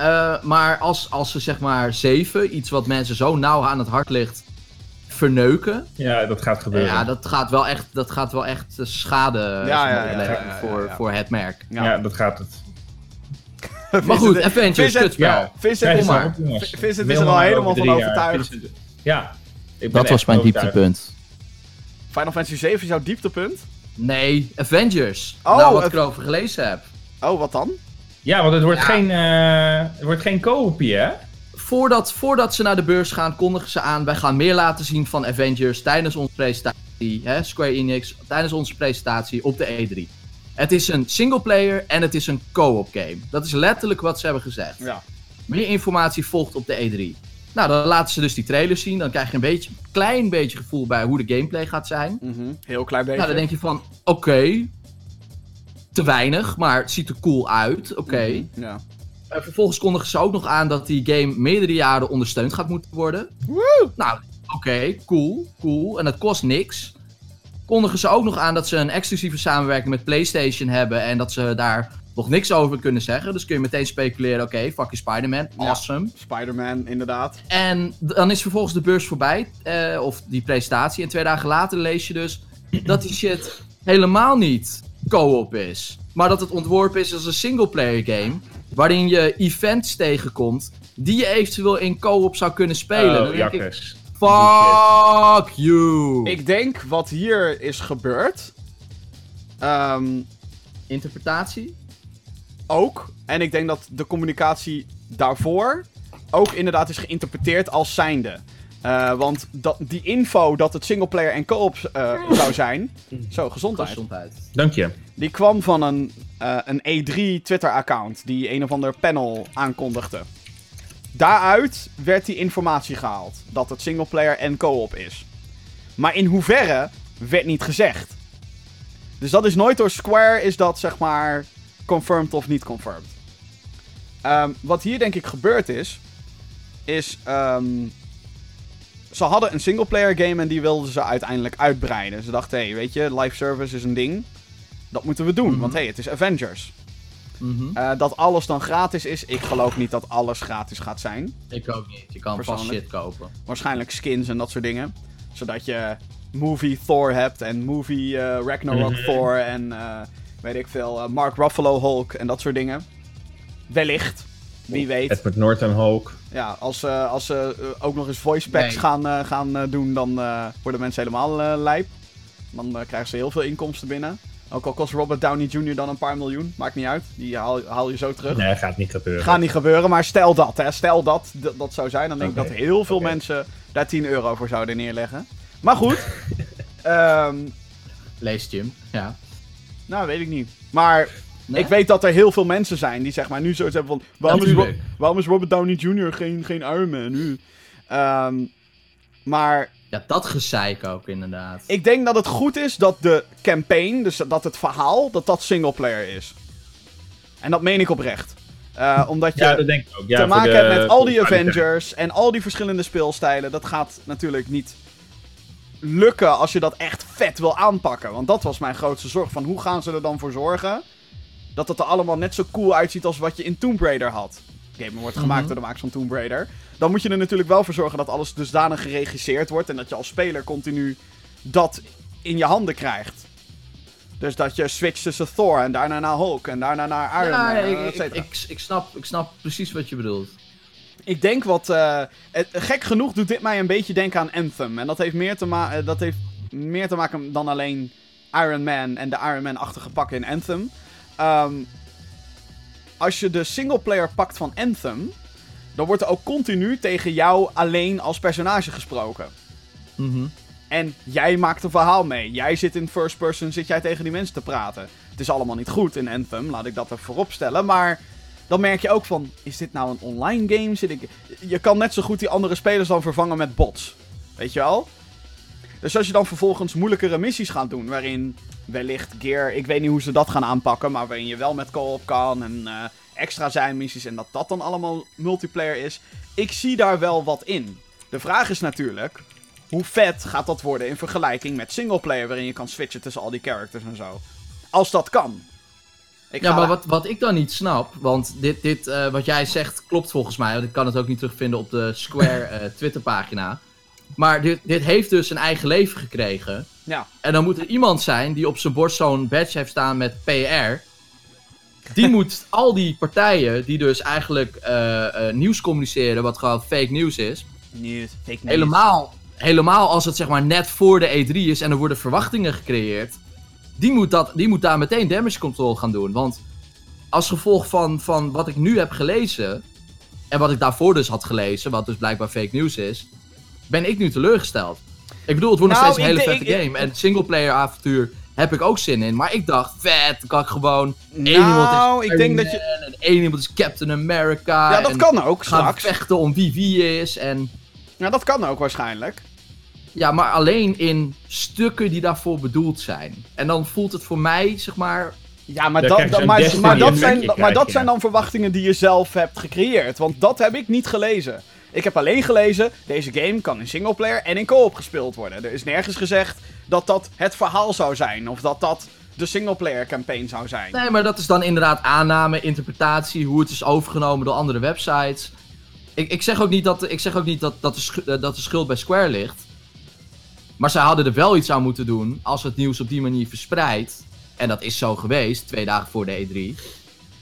Uh, maar als, als ze zeg maar 7, iets wat mensen zo nauw aan het hart ligt, verneuken. Ja, dat gaat gebeuren. Ja, dat gaat wel echt, dat gaat wel echt schade ja, ja, ja, voor, voor het merk. Ja, dat gaat het. Maar goed, Avengers, Vincent, kutspel. Ja, Vincent, is, maar. Vincent is er al helemaal van overtuigd. Ja. Dat was mijn dieptepunt. Final Fantasy 7 is jouw dieptepunt? Nee, Avengers. Oh, nou, wat ik erover gelezen heb. Oh, wat dan? Ja, want het wordt geen, uh, het wordt geen co-opie, hè? Voordat, voordat ze naar de beurs gaan, kondigen ze aan... wij gaan meer laten zien van Avengers tijdens onze presentatie. Hè, Square Enix, tijdens onze presentatie op de E3. Het is een singleplayer en het is een co-op game. Dat is letterlijk wat ze hebben gezegd. Ja. Meer informatie volgt op de E3. Nou, dan laten ze dus die trailers zien. Dan krijg je een beetje, klein beetje gevoel bij hoe de gameplay gaat zijn. Mm Heel klein beetje. Nou, dan denk je van, oké, te weinig, maar het ziet er cool uit. Oké. Mhm, ja. Uh, vervolgens kondigen ze ook nog aan dat die game meerdere jaren ondersteund gaat moeten worden. Woo! Nou, oké, cool, cool. En dat kost niks kondigen ze ook nog aan dat ze een exclusieve samenwerking met PlayStation hebben. En dat ze daar nog niks over kunnen zeggen. Dus kun je meteen speculeren: oké, okay, fuck je Spider-Man. Awesome. Ja, Spider-Man, inderdaad. En dan is vervolgens de beurs voorbij. Uh, of die presentatie. En twee dagen later lees je dus dat die shit helemaal niet co-op is. Maar dat het ontworpen is als een singleplayer game. Waarin je events tegenkomt. Die je eventueel in co-op zou kunnen spelen. Oh, ik, Fuck you! Ik denk wat hier is gebeurd. Um, Interpretatie? Ook. En ik denk dat de communicatie daarvoor ook inderdaad is geïnterpreteerd als zijnde. Uh, want dat, die info dat het singleplayer en co-op uh, zou zijn. Zo, gezondheid. gezondheid. Dank je. Die kwam van een, uh, een E3 Twitter-account die een of ander panel aankondigde. Daaruit werd die informatie gehaald. Dat het singleplayer en co-op is. Maar in hoeverre werd niet gezegd. Dus dat is nooit door Square, is dat zeg maar confirmed of niet confirmed. Um, wat hier denk ik gebeurd is, is um, ze hadden een singleplayer game en die wilden ze uiteindelijk uitbreiden. Ze dachten, hé, hey, weet je, live service is een ding. Dat moeten we doen, mhm. want hé, hey, het is Avengers. Mm dat alles dan gratis is, ik geloof niet dat alles gratis gaat zijn. Ik ook niet. Je kan vast shit kopen. Waarschijnlijk skins en dat soort dingen. Zodat je movie Thor hebt en movie uh, Ragnarok mhm. Thor en uh, weet ik veel, Mark Ruffalo Hulk en dat soort dingen. Wellicht. Wie weet. Edward Norton Hulk. Ja, als, uh, als ze ook nog eens voice packs gaan, gaan doen, dan worden mensen helemaal lijp. Dan krijgen ze heel veel inkomsten binnen. Ook al kost Robert Downey Jr. dan een paar miljoen, maakt niet uit. Die haal, haal je zo terug. Nee, gaat niet gebeuren. Gaat niet gebeuren, maar stel dat, hè. Stel dat dat zou zijn, dan denk ik dat heel veel mensen daar 10 euro voor zouden neerleggen. Maar goed. um, Lees Jim, ja. Nou, weet ik niet. Maar ik weet dat er heel veel mensen zijn die zeg maar nu zoiets hebben van... Waarom, is, waarom is, Robert Downey Jr. geen, geen Iron Man nu? Um, maar ja, dat gezeik ook inderdaad. Ik denk dat het goed is dat de campaign, dus dat het verhaal, dat dat singleplayer is. En dat meen ik oprecht. Uh, omdat je ja, dat denk ik ook. Ja, te maken hebt met al die Avengers en al die verschillende speelstijlen. Dat gaat natuurlijk niet lukken als je dat echt vet wil aanpakken. Want dat was mijn grootste zorg. Van hoe gaan ze er dan voor zorgen dat het er allemaal net zo cool uitziet als wat je in Tomb Raider had. Game wordt gemaakt mhm. door de makers van Tomb Raider. Dan moet je er natuurlijk wel voor zorgen dat alles dusdanig geregisseerd wordt. En dat je als speler continu dat in je handen krijgt. Dus dat je switcht tussen Thor en daarna naar Hulk en daarna naar Iron Man. Ik, ik, ik, ik, snap, ik snap precies wat je bedoelt. Ik denk wat. Uh, gek genoeg doet dit mij een beetje denken aan Anthem. En dat heeft meer te, ma dat heeft meer te maken dan alleen Iron Man en de Iron Man-achtige pakken in Anthem. Um, als je de singleplayer pakt van Anthem, dan wordt er ook continu tegen jou alleen als personage gesproken. Mm En jij maakt een verhaal mee. Jij zit in first person, zit jij tegen die mensen te praten. Het is allemaal niet goed in Anthem, laat ik dat er voorop stellen. Maar dan merk je ook van, is dit nou een online game? Zit ik... Je kan net zo goed die andere spelers dan vervangen met bots. Weet je wel? Dus als je dan vervolgens moeilijkere missies gaat doen, waarin wellicht Gear, ik weet niet hoe ze dat gaan aanpakken, maar waarin je wel met co-op kan en uh, extra zijn missies en dat dat dan allemaal multiplayer is. Ik zie daar wel wat in. De vraag is natuurlijk, hoe vet gaat dat worden in vergelijking met singleplayer, waarin je kan switchen tussen al die characters en zo. Als dat kan. Ik ja, maar wat, wat ik dan niet snap, want dit, dit uh, wat jij zegt klopt volgens mij, want ik kan het ook niet terugvinden op de Square uh, Twitterpagina. Maar dit, dit heeft dus een eigen leven gekregen. Ja. En dan moet er iemand zijn die op zijn borst zo'n badge heeft staan met PR. Die moet al die partijen die dus eigenlijk uh, uh, nieuws communiceren, wat gewoon fake nieuws is. Nieuws, fake news. Helemaal, helemaal als het zeg maar net voor de E3 is en er worden verwachtingen gecreëerd. Die moet, dat, die moet daar meteen damage control gaan doen. Want als gevolg van, van wat ik nu heb gelezen. En wat ik daarvoor dus had gelezen, wat dus blijkbaar fake news is ben ik nu teleurgesteld. Ik bedoel, het wordt nog nou, steeds een hele vette game. en singleplayer avontuur heb ik ook zin in. Maar ik dacht, vet, kan ik gewoon... Nou, één iemand is ik denk dat je... En één iemand is Captain America. Ja, dat kan ook gaan straks. vechten om wie wie is en... Ja, dat kan ook waarschijnlijk. Ja, maar alleen in stukken die daarvoor bedoeld zijn. En dan voelt het voor mij, zeg maar... Ja, maar, dat, maar, maar, dat, zijn, maar dat zijn dan verwachtingen die je zelf hebt gecreëerd. Want dat heb ik niet gelezen. Ik heb alleen gelezen, deze game kan in singleplayer en in co-op gespeeld worden. Er is nergens gezegd dat dat het verhaal zou zijn. Of dat dat de singleplayer campaign zou zijn. Nee, maar dat is dan inderdaad aanname, interpretatie, hoe het is overgenomen door andere websites. Ik, ik zeg ook niet, dat, ik zeg ook niet dat, dat, de dat de schuld bij Square ligt. Maar zij hadden er wel iets aan moeten doen als het nieuws op die manier verspreidt. En dat is zo geweest, twee dagen voor de E3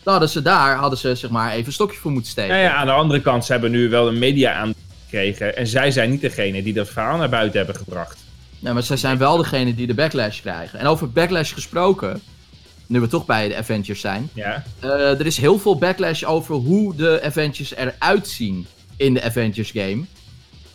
dan hadden ze daar hadden ze, zeg maar, even een stokje voor moeten steken. Ja, ja, aan de andere kant, ze hebben nu wel een media aan gekregen. En zij zijn niet degene die dat verhaal naar buiten hebben gebracht. Ja, maar zij zijn wel degene die de backlash krijgen. En over backlash gesproken, nu we toch bij de Avengers zijn. Ja. Uh, er is heel veel backlash over hoe de Avengers eruit zien in de Avengers game.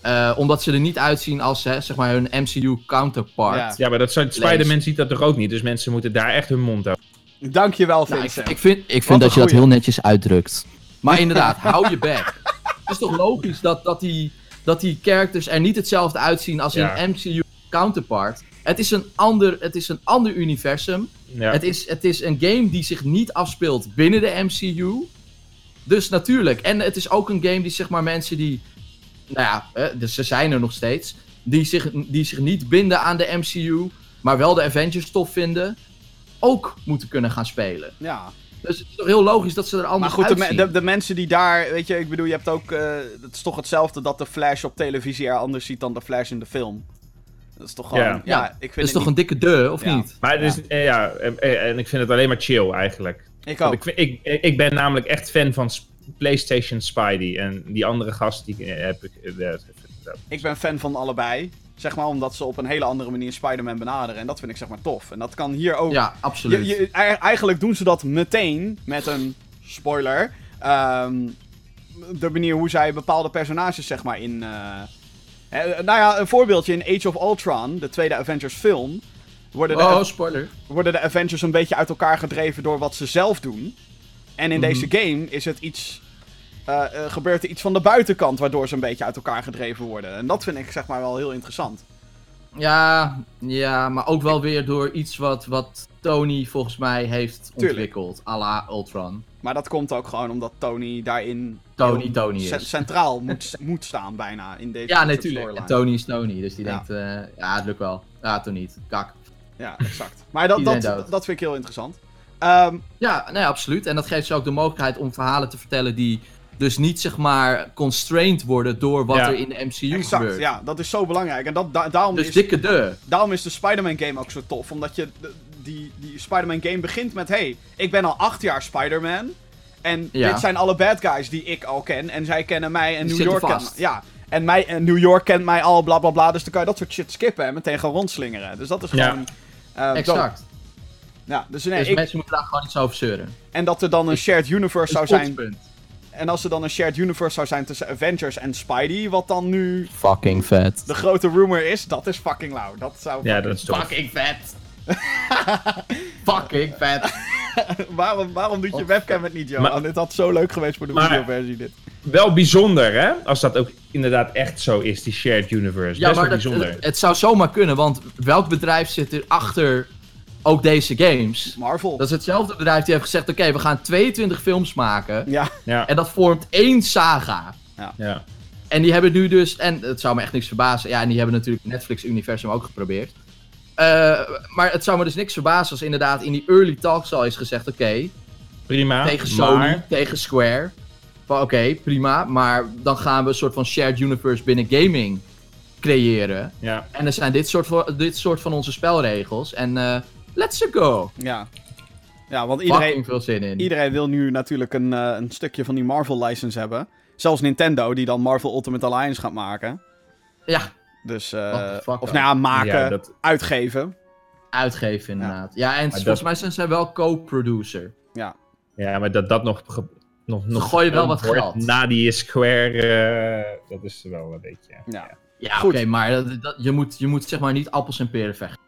Uh, omdat ze er niet uitzien als hè, zeg maar hun MCU counterpart. Ja, ja maar dat Spider-Man ziet dat toch ook niet. Dus mensen moeten daar echt hun mond houden. Dankjewel, nou, Vincent. ik, ik, vind, ik vind dat je dat heel netjes uitdrukt. Maar inderdaad, hou je back. Het is toch logisch dat, dat, die, dat die characters er niet hetzelfde uitzien als in MCU counterpart. Het is een ander, het is een ander universum. Ja. Het, is, het is een game die zich niet afspeelt binnen de MCU. Dus natuurlijk. En het is ook een game die zeg maar mensen die nou ja, dus ze zijn er nog steeds. Die zich, die zich niet binden aan de MCU, maar wel de Avengers tof vinden, ook moeten kunnen gaan spelen. Ja. Dus het is toch heel logisch dat ze er anders Maar goed, de, de, de, mensen die daar, weet je, ik bedoel, je hebt ook, uh, het is toch hetzelfde dat de Flash op televisie er anders ziet dan de Flash in de film. Dat is toch gewoon, ja, ja ik vind Dat is toch een dikke deur, of niet? Maar het is, eh, ja, en ik vind het alleen maar chill eigenlijk. Ik ook. Ik, ik, ik ben namelijk echt fan van PlayStation Spidey en die andere gast die heb ik... Ik ben fan van allebei. Zeg maar omdat ze op een hele andere manier Spider-Man benaderen. En dat vind ik zeg maar tof. En dat kan hier ook. Ja, absoluut. Je, eigenlijk doen ze dat meteen met een spoiler. Ehm, de manier hoe zij bepaalde personages zeg maar in. Uh, nou ja, een voorbeeldje in Age of Ultron, de tweede Avengers film. Worden de, oh, spoiler. Worden de Avengers een beetje uit elkaar gedreven door wat ze zelf doen. En in mhm. deze game is het iets uh, gebeurt er iets van de buitenkant waardoor ze een beetje uit elkaar gedreven worden. En dat vind ik zeg maar wel heel interessant. Ja, ja maar ook wel weer door iets wat, wat Tony volgens mij heeft ontwikkeld, à la Ultron. Maar dat komt ook gewoon omdat Tony daarin Tony, Tony is. centraal moet, moet staan bijna in deze Ja, natuurlijk. En Tony is Tony, dus die denkt, uh, ja, het lukt wel. Ja, toen niet. Kak. Ja, exact. Maar dat, dat, dat vind ik heel interessant. Um, ja, nee, absoluut. En dat geeft ze ook de mogelijkheid om verhalen te vertellen die dus niet zeg maar constrained worden door wat er in de MCU exact, gebeurt. Ja, dat is zo belangrijk. En dat, daarom dus is, dikke de. Daarom is de Spider-Man game ook zo tof. Omdat je die, die Spider-Man game begint met: hey, ik ben al acht jaar Spider-Man. En dit zijn alle bad guys die ik al ken. En zij kennen mij en New York kent Ja. En, mij, en New York kent mij al, bla bla bla. Dus dan kan je dat soort shit skippen en meteen gaan rondslingeren. Dus dat is gewoon. Ja. Uh, exact. Ja, dus, nee, dus ik... mensen moeten daar gewoon iets over zeuren. En dat er dan een shared universe zou zijn. En als er dan een shared universe zou zijn tussen Avengers en Spidey, wat dan nu... Fucking vet. De grote rumor is, dat is fucking lauw. Dat zou... Ja, dat is tof. Fucking vet. fucking vet. waarom, waarom doet je webcam het niet, Johan? dit had zo leuk geweest voor de videoversie, dit. Wel bijzonder, hè? Als dat ook inderdaad echt zo is, die shared universe. Ja, Best maar wel bijzonder. Het, het zou zomaar kunnen, want welk bedrijf zit er achter ook deze games. Marvel. Dat is hetzelfde bedrijf die heeft gezegd: oké, we gaan 22 films maken. Ja. ja. En dat vormt één saga. Ja. ja. En die hebben nu dus, en het zou me echt niks verbazen. Ja, en die hebben natuurlijk Netflix-universum ook geprobeerd. Uh, maar het zou me dus niks verbazen als inderdaad in die early talks al is gezegd: oké. prima. Tegen Sony, tegen Square. Van oké, prima. Maar dan gaan we een soort van shared universe binnen gaming creëren. Ja. En er zijn dit soort, dit soort van onze spelregels. En uh, Let's go! Ja. Ja, want iedereen, veel zin in. iedereen wil nu natuurlijk een, uh, een stukje van die Marvel-license hebben. Zelfs Nintendo, die dan Marvel Ultimate Alliance gaat maken. Ja. Dus, uh, of nou ja, maken, dat... uitgeven. Uitgeven, inderdaad. Ja, en volgens mij zijn zij wel co-producer. Ja. Ja, maar dat dat nog... nog, nog gooi je wel wat geld. Na die Square, uh, dat is wel een beetje... Ja, ja. oké, maar dat, dat, je, moet, je moet zeg maar niet appels en peren vechten.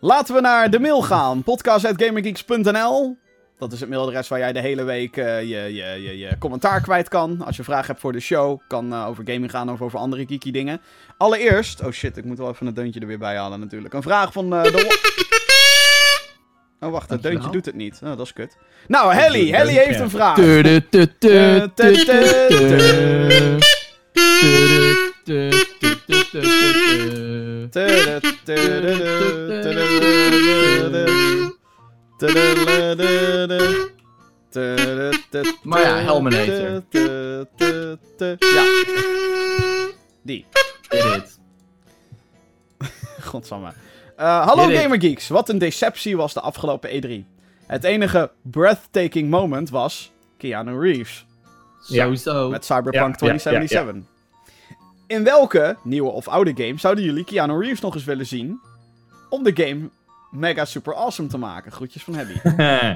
Laten we naar de mail gaan. podcast.gamergeeks.nl Dat is het mailadres waar jij de hele week uh, je, je, je, je, commentaar kwijt kan. Als je vragen hebt voor de show, kan uh, over gaming gaan of over andere geeky dingen. Allereerst, oh shit, ik moet wel even een deuntje er weer bij halen natuurlijk. Een vraag van uh, de... Oh, wacht, het deuntje doet het niet. Oh, dat is kut. Nou, Helly, Helly heeft een vraag. Ja. Die. Dit. Godsamme. Uh, hallo Gamergeeks. Wat een deceptie was de afgelopen E3. Het enige breathtaking moment was Keanu Reeves. Sowieso. Met Cyberpunk 2077. In welke, nieuwe of oude game, zouden jullie Keanu Reeves nog eens willen zien? Om de game mega super awesome te maken. Groetjes van Hebby.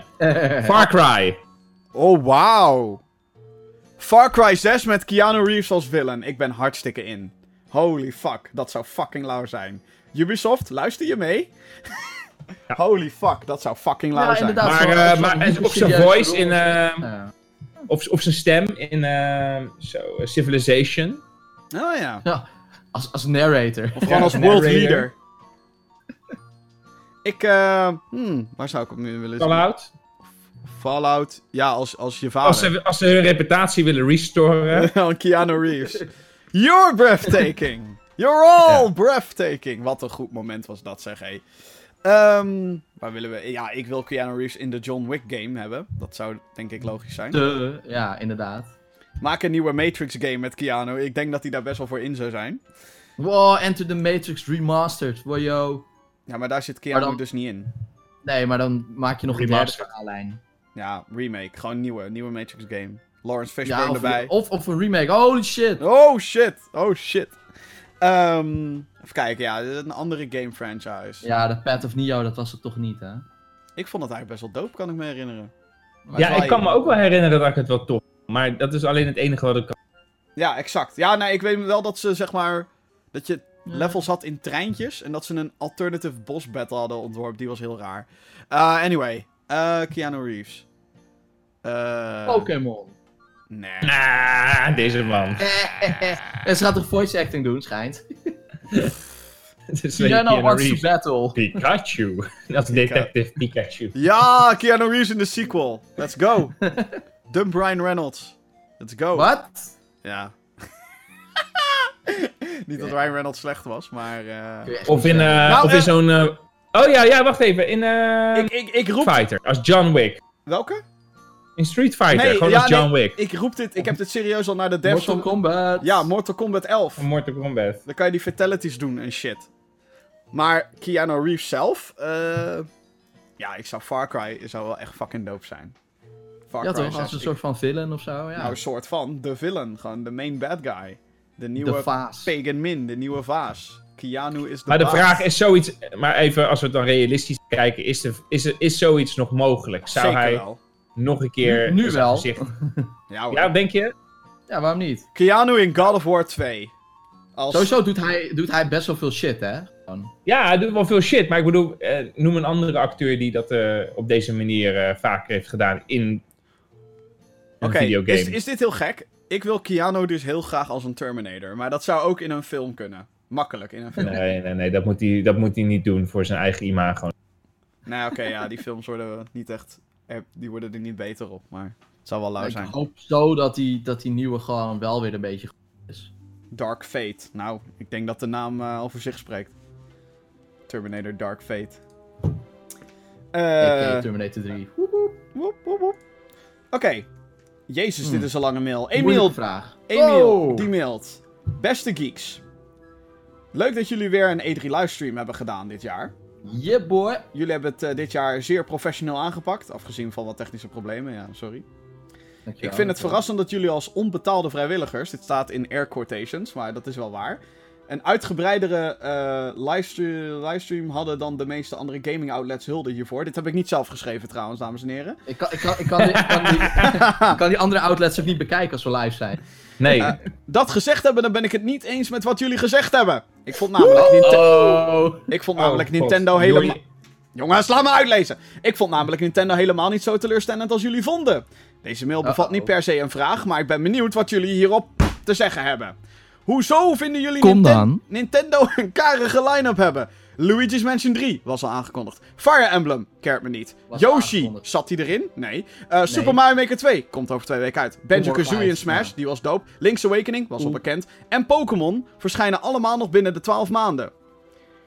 Far Cry. Oh, wauw. Far Cry 6 met Keanu Reeves als villain. Ik ben hartstikke in. Holy fuck, dat zou fucking lauw zijn. Ubisoft, luister je mee? Holy fuck, dat zou fucking lauw zijn. Maar, uh, maar of zijn voice in... Uh, of, of zijn stem in uh, so, Civilization. Oh ja. Ja, als, als narrator. Of gewoon als world leader. ik, uh, hmm, waar zou ik hem nu willen zien? Fallout? Fallout, ja, als, als je vader. Als ze, als ze hun reputatie willen restoren. Keanu Reeves. You're breathtaking. You're all breathtaking. Wat een goed moment was dat, zeg hé. Ehm, waar willen we? Ja, ik wil Keanu Reeves in de John Wick game hebben. Dat zou denk ik logisch zijn. De, ja, inderdaad. Maak een nieuwe Matrix game met Keanu. Ik denk dat hij daar best wel voor in zou zijn. Wow, Enter the Matrix Remastered. Wow, yo. Ja, maar daar zit Keanu dus niet in. Nee, maar dan maak je nog een derde verhaallijn. Ja, remake. Gewoon een nieuwe, nieuwe Matrix game. Lawrence Fishburne ja, erbij. Of, of een remake. Holy shit. Oh shit. Oh shit. Um, even kijken, ja, een andere game franchise. Ja, de Path of Neo, dat was het toch niet, hè? Ik vond het eigenlijk best wel dope, kan ik me herinneren. ja, ik kan me ook wel herinneren dat ik het wel tof maar dat is alleen het enige wat ik kan. Ja, exact. Ja, nee, ik weet wel dat ze, zeg maar, dat je levels had in treintjes en dat ze een alternative boss battle hadden ontworpen. Die was heel raar. Uh, anyway, uh, Keanu Reeves. Uh, Pokémon. Nee. Nah, deze man. en ze gaat toch voice acting doen, schijnt. Is Keanu wants to battle. Pikachu. Dat is Detective Pikachu. Ja, Keanu Reeves in de sequel. Let's go. Dump Ryan Reynolds. Let's go. Wat? Ja. Niet dat Ryan Reynolds slecht was, maar... Uh... Of in, uh, nou, of in zo'n... Uh... Oh ja, ja, wacht even. In ik, ik, ik roep... Fighter, als John Wick. Welke? In Street Fighter, nee, gewoon ja, als John nee, Wick. Ik roep dit, ik heb dit serieus al naar de devs... Mortal Kombat. Ja, Mortal Kombat 11. Mortal Kombat. Dan kan je die fatalities doen en shit. Maar Keanu Reeves zelf... ja, ik zou Far Cry zou wel echt fucking dope zijn. ja toch, als een soort van villain of zo, ja. Nou, een soort van, de villain, gewoon de main bad guy. De nieuwe Pagan Min, de nieuwe vaas. Keanu is de Maar de vraag is zoiets, maar even als we het dan realistisch kijken, is, de, is, er, is zoiets nog mogelijk? Zou Zeker hij wel. nog een keer... Nu, wel. ja, ja, denk je? Ja, waarom niet? Keanu in God of War 2. Als... Sowieso doet hij, doet hij best wel veel shit, hè? Ja, hij doet wel veel shit. Maar ik bedoel, eh, noem een andere acteur die dat uh, op deze manier uh, vaker heeft gedaan in een okay, videogame. Is, is dit heel gek? Ik wil Keanu dus heel graag als een Terminator. Maar dat zou ook in een film kunnen. Makkelijk in een film. Nee, nee, nee. Dat moet hij, dat moet hij niet doen voor zijn eigen imago. Nee, oké, ja. Die films worden niet echt... Die worden er niet beter op, maar het zou wel lauw zijn. Ik hoop zo dat die, dat die nieuwe gewoon wel weer een beetje is. Dark Fate. Nou, ik denk dat de naam uh, al voor zich spreekt. Terminator Dark Fate. Uh, Terminator 3. Oké, Jezus, dit hmm. is een lange mail. Emiel, vraag. Emiel, oh. die mailt. Beste geeks. Leuk dat jullie weer een E3 livestream hebben gedaan dit jaar. Yeah boy. Jullie hebben het uh, dit jaar zeer professioneel aangepakt. Afgezien van wat technische problemen, ja, sorry. Dankjewel, ik vind het verrassend dat jullie als onbetaalde vrijwilligers, dit staat in air quotations, maar dat is wel waar, een uitgebreidere uh, livestream, livestream, hadden dan de meeste andere gaming outlets hulde hiervoor. Dit heb ik niet zelf geschreven trouwens, dames en heren. Ik kan, ik kan, ik kan, die, kan, die, kan die, andere outlets ook niet bekijken als we live zijn. Nee. Uh, dat gezegd hebben, dan ben ik het niet eens met wat jullie gezegd hebben. Ik vond namelijk, oh. ik vond namelijk oh, Nintendo helemaal... Jongens, laat me uitlezen. Ik vond namelijk Nintendo helemaal niet zo teleurstellend als jullie vonden. Deze mail bevat niet per se een vraag, maar ik ben benieuwd wat jullie hierop te zeggen hebben. Hoezo vinden jullie Ninten Nintendo een karige line-up hebben? Luigi's Mansion 3 was al aangekondigd. Fire Emblem, keert me niet. Yoshi, zat hij erin? Nee. Uh, Super Mario Maker 2 komt over twee weken uit. Banjo-Kazooie in Smash, die was dope. Link's Awakening was al bekend. En Pokémon verschijnen allemaal nog binnen de 12 maanden.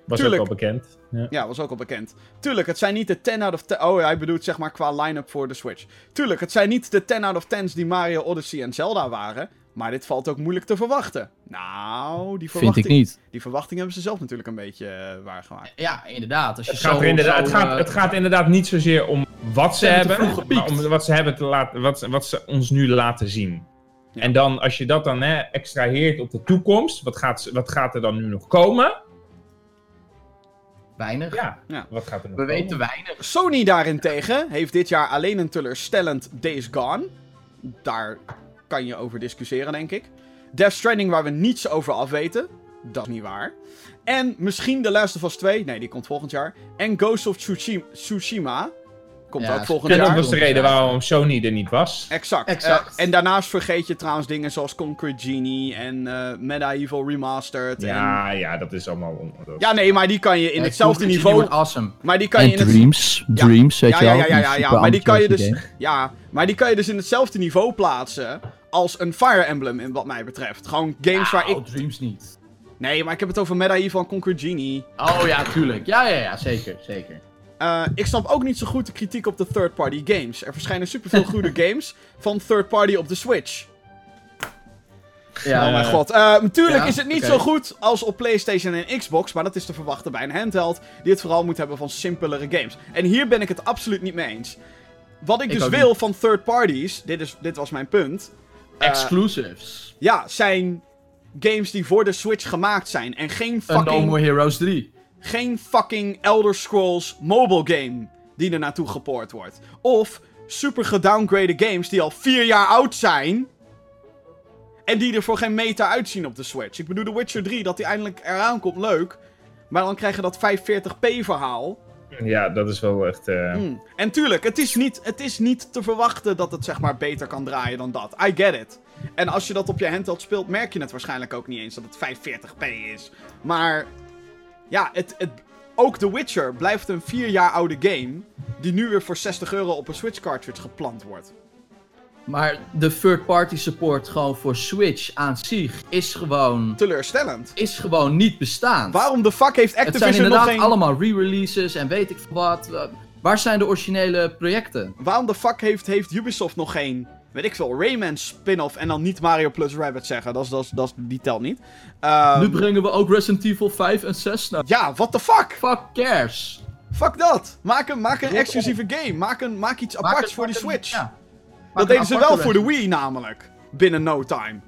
Was Tuurlijk. ook al bekend. Ja. ja. was ook al bekend. Tuurlijk, het zijn niet de 10 out of 10... Oh, hij bedoelt zeg maar qua line-up voor de Switch. Tuurlijk, het zijn niet de 10 out of 10's die Mario Odyssey en Zelda waren. Maar dit valt ook moeilijk te verwachten. Nou, die verwachting... Vind ik niet. Die verwachting hebben ze zelf natuurlijk een beetje uh, waargemaakt. Ja, inderdaad. Als je het, gaat inderdaad, het, gaat, het gaat inderdaad niet zozeer om wat ze hebben, maar om wat ze hebben te laten, wat, wat ze ons nu laten zien. En dan, als je dat dan hè, extraheert op de toekomst, wat gaat, wat gaat er dan nu nog komen? Weinig. Ja, ja. wat gaat er nog We weten weinig. Sony daarentegen heeft dit jaar alleen een teleurstellend Days Gone. Daar kan je over discussiëren, denk ik. Death Stranding, waar we niets over afweten. Dat is niet waar. En misschien The Last of Us 2. Nee, die komt volgend jaar. En Ghost of Tsushima. Komt ook volgend jaar. Dat was de reden waarom Sony er niet was. Exact. exact. Uh, en daarnaast vergeet je trouwens dingen zoals Concrete Genie en uh, Medieval Remastered. Ja, en... ja, dat is allemaal... Ja, nee, maar die kan je in hetzelfde niveau... awesome. Maar die kan je in Dreams. Het... Dreams, weet ja, je wel. Ja, ja, ja, ja, ja. Maar die kan je dus... Ja, maar die kan je dus in hetzelfde niveau plaatsen als een Fire Emblem, in wat mij betreft. Gewoon games waar ik... Dreams niet. Nee, maar ik heb het over Medieval en Conquer Genie. Oh ja, tuurlijk. Ja, ja, ja, zeker, zeker. Uh, ik snap ook niet zo goed de kritiek op de third-party games. Er verschijnen superveel goede games van third-party op de Switch. Ja, oh mijn god. Uh, natuurlijk is het niet zo goed als op PlayStation en Xbox, maar dat is te verwachten bij een handheld die het vooral moet hebben van simpelere games. En hier ben ik het absoluut niet mee eens. Wat ik, dus wil van third parties, dit, is, dit was mijn punt. Uh, Exclusives. Ja, zijn games die voor de Switch gemaakt zijn en geen fucking... No More Heroes 3. Geen fucking Elder Scrolls mobile game die er naartoe gepoord wordt. Of super gedowngraded games die al vier jaar oud zijn en die er voor geen meter uitzien op de Switch. Ik bedoel, The Witcher 3, dat die eindelijk eraan komt, leuk. Maar dan krijg je dat 540p verhaal. Ja, dat is wel echt... Uh... En tuurlijk, het is, niet, het is niet te verwachten dat het zeg maar beter kan draaien dan dat. I get it. En als je dat op je handheld speelt, merk je het waarschijnlijk ook niet eens dat het 540p is. Maar ja, het, het, ook The Witcher blijft een 4 jaar oude game. Die nu weer voor 60 euro op een Switch cartridge geplant wordt. Maar de third-party support gewoon voor Switch aan zich is gewoon... Teleurstellend. Is gewoon niet bestaan. Waarom de fuck heeft Activision nog geen... Het zijn inderdaad allemaal re-releases en weet ik wat. Waar zijn de originele projecten? Waarom de fuck heeft, heeft Ubisoft nog geen... Weet ik veel, Rayman spin-off en dan niet Mario plus Rabbit zeggen. Dat is, dat is, dat is, die telt niet. Um... Nu brengen we ook Resident Evil 5 en 6 naar. Ja, what the fuck? Fuck cares. Fuck dat. Maak een, maak een exclusieve game. Maak, een, maak iets aparts voor die Switch. Ja dat deden ze wel voor de Wii namelijk. Binnen no time.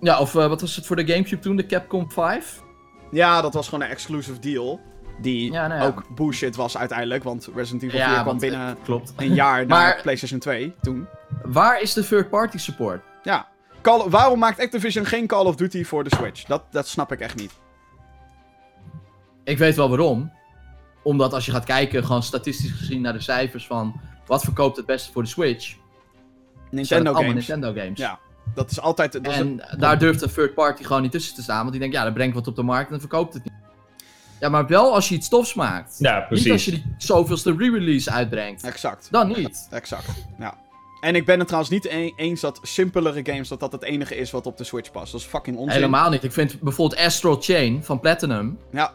Ja, of uh, wat was het voor de Gamecube toen, de Capcom 5? Ja, dat was gewoon een exclusive deal. Die ja, nou ja. ook bullshit was uiteindelijk, want Resident Evil 4 kwam binnen klopt. een jaar na PlayStation 2 toen. Waar is de third-party support? Ja. Call, waarom maakt Activision geen Call of Duty voor de Switch? Dat, dat snap ik echt niet. Ik weet wel waarom. Omdat als je gaat kijken, gewoon statistisch gezien naar de cijfers van wat verkoopt het beste voor de Switch? Nintendo games. Nintendo games. Ja, dat is altijd... Dat en daar durft een third party gewoon niet tussen te staan. Want die denkt, ja, dan brengt wat op de markt en dan verkoopt het niet. Ja, maar wel als je iets tofs maakt. Ja, precies. Niet als je die zoveelste re-release uitbrengt. Exact. Dan niet. Exact, ja. En ik ben het trouwens niet eens dat simpelere games, dat dat het enige is wat op de Switch past. Dat is fucking onzin. Helemaal niet. Ik vind bijvoorbeeld Astral Chain van Platinum. Ja.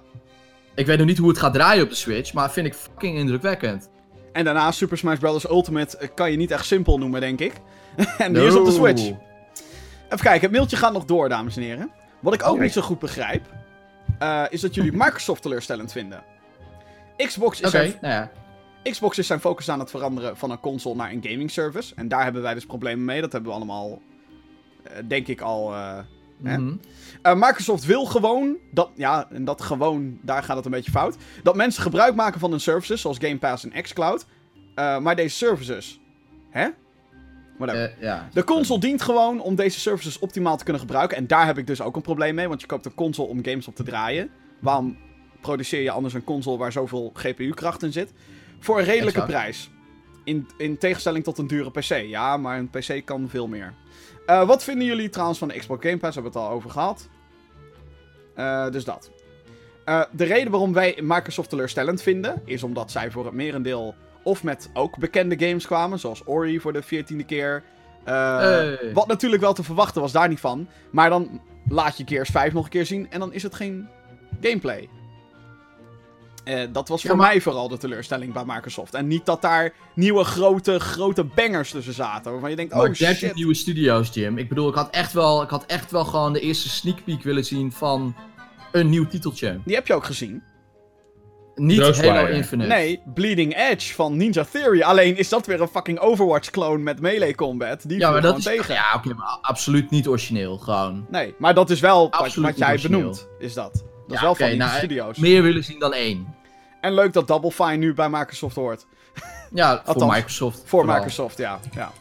Ik weet nog niet hoe het gaat draaien op de Switch, maar vind ik fucking indrukwekkend. En daarna Super Smash Bros. Ultimate eh, kan je niet echt simpel noemen, denk ik. en die is op de Switch. Even kijken, het mailtje gaat nog door, dames en heren. Wat ik ook niet zo goed begrijp, uh, is dat jullie Microsoft teleurstellend vinden. Xbox is, zijn, nou ja. Xbox is zijn focus aan het veranderen van een console naar een gaming service. En daar hebben wij dus problemen mee. Dat hebben we allemaal, uh, denk ik, al Mhm. Eh, Microsoft wil gewoon, dat, ja, en dat gewoon, daar gaat het een beetje fout. Dat mensen gebruik maken van hun services, zoals Game Pass en xCloud. Uh, maar deze services, hè? Whatever. Uh, ja, de console dient gewoon om deze services optimaal te kunnen gebruiken. En daar heb ik dus ook een probleem mee, want je koopt een console om games op te draaien. Waarom produceer je anders een console waar zoveel GPU-kracht in zit? Voor een redelijke prijs. In, in tegenstelling tot een dure PC. Ja, maar een PC kan veel meer. Uh, wat vinden jullie trouwens van de Xbox Game Pass? We hebben het al over gehad. Uh, dus dat. Uh, de reden waarom wij Microsoft teleurstellend vinden, is omdat zij voor het merendeel of met ook bekende games kwamen, zoals Ori voor de veertiende keer. Hey. Wat natuurlijk wel te verwachten was, daar niet van. Maar dan laat je Gears 5 nog een keer zien en dan is het geen gameplay. Uh, dat was voor mij vooral de teleurstelling bij Microsoft. En niet dat daar nieuwe grote, grote bangers tussen zaten. Waarvan je denkt, maar oh shit. nieuwe studio's, Jim. Ik bedoel, ik had, echt wel, ik had echt wel gewoon de eerste sneak peek willen zien van een nieuw titeltje. Die heb je ook gezien. Niet Halo Infinite. Nee, Bleeding Edge van Ninja Theory. Alleen is dat weer een fucking Overwatch-clone met melee combat. Die ja, maar dat is tegen. Ja, oké, maar absoluut niet origineel, gewoon. Nee, maar dat is wel wat, wat, jij benoemt, is dat. Dat ja, is wel van die nou, studio's. Meer willen zien dan één. En leuk dat Double Fine nu bij Microsoft hoort. Ja, voor Microsoft. Voor Microsoft, ja, ja.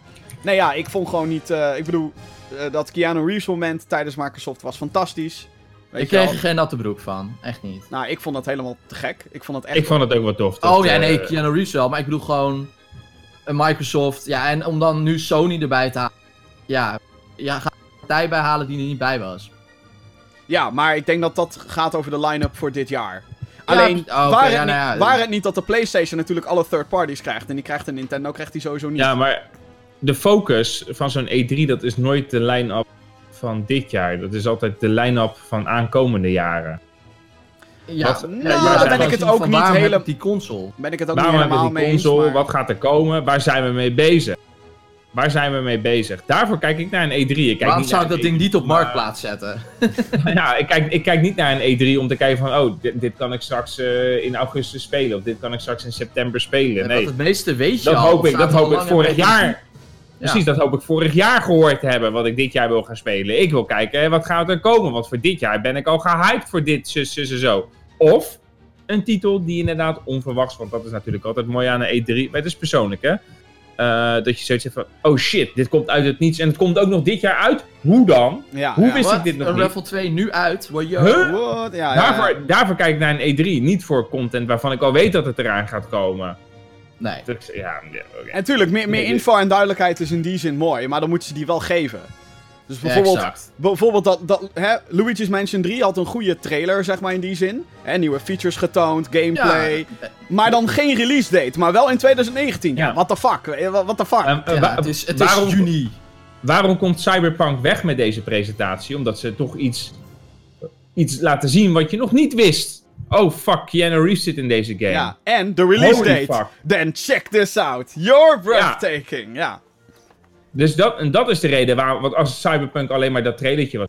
Nee, ja, ik vond gewoon niet... Uh, ik bedoel, uh, dat Keanu Reeves moment tijdens Microsoft was fantastisch. Weet ik kreeg er geen natte broek van. Echt niet. Nou, ik vond dat helemaal te gek. Ik vond het echt... Ik vond het ook wat tof. Oh ja, nee, Keanu Reeves wel. Maar ik bedoel gewoon... Een Microsoft. Ja, en om dan nu Sony erbij te halen. Ja, ja ga een partij bij halen die er niet bij was. Ja, maar ik denk dat dat gaat over de line-up voor dit jaar. Alleen, oh, waar, het niet, waar, het niet, dat de PlayStation natuurlijk alle third parties krijgt. En die krijgt de Nintendo krijgt die sowieso niet. Ja, maar de focus van zo'n E3, dat is nooit de line-up van dit jaar. Dat is altijd de line-up van aankomende jaren. Ja, Wat, nou, ben ik het ook niet helemaal... die console? Ben ik het ook niet helemaal mee console, Wat gaat er komen? Waar zijn we mee bezig? Waar zijn we mee bezig? Daarvoor kijk ik naar een E3. Ik kijk Waarom zou ik dat ding niet op marktplaats zetten? ja, ik kijk, ik kijk niet naar een E3 om te kijken van... Oh, dit, kan ik straks uh, in augustus spelen. Of dit kan ik straks in september spelen. Nee. het meeste weet je dat al. Hoop ik, dat hoop ik vorig jaar... Precies, dat hoop ik vorig jaar gehoord te hebben, wat ik dit jaar wil gaan spelen. Ik wil kijken, wat gaat er komen? Want voor dit jaar ben ik al gehyped voor dit, zus, zus en zo. Of een titel die inderdaad onverwachts, want dat is natuurlijk altijd mooi aan een E3. Maar het is persoonlijk, hè? Uh, dat je zoiets hebt van, oh shit, dit komt uit het niets en het komt ook nog dit jaar uit? Hoe dan? Ja, Hoe ja. wist ik dit nog niet? Level 2 nu uit? Huh? Ja, ja, daarvoor, daarvoor kijk ik naar een E3, niet voor content waarvan ik al weet dat het eraan gaat komen. Nee. Dus, ja, okay. En tuurlijk, meer, meer info en duidelijkheid is in die zin mooi, maar dan moeten ze die wel geven. Dus bijvoorbeeld, bijvoorbeeld dat, dat hè, Luigi's Mansion 3 had een goede trailer, zeg maar, in die zin. Hè, nieuwe features getoond, gameplay. Maar dan geen release date, maar wel in 2019. Ja, what the fuck? Eh, what the fuck? Um, uh, het is, het waarom, is juni. Waarom komt Cyberpunk weg met deze presentatie? Omdat ze toch iets, iets laten zien wat je nog niet wist. Oh fuck, Keanu Reeves zit in deze game. Ja, en de release date. Then check this out. You're breathtaking. ja. Dus dat, en dat is de reden waarom, want als Cyberpunk alleen maar dat trailertje was,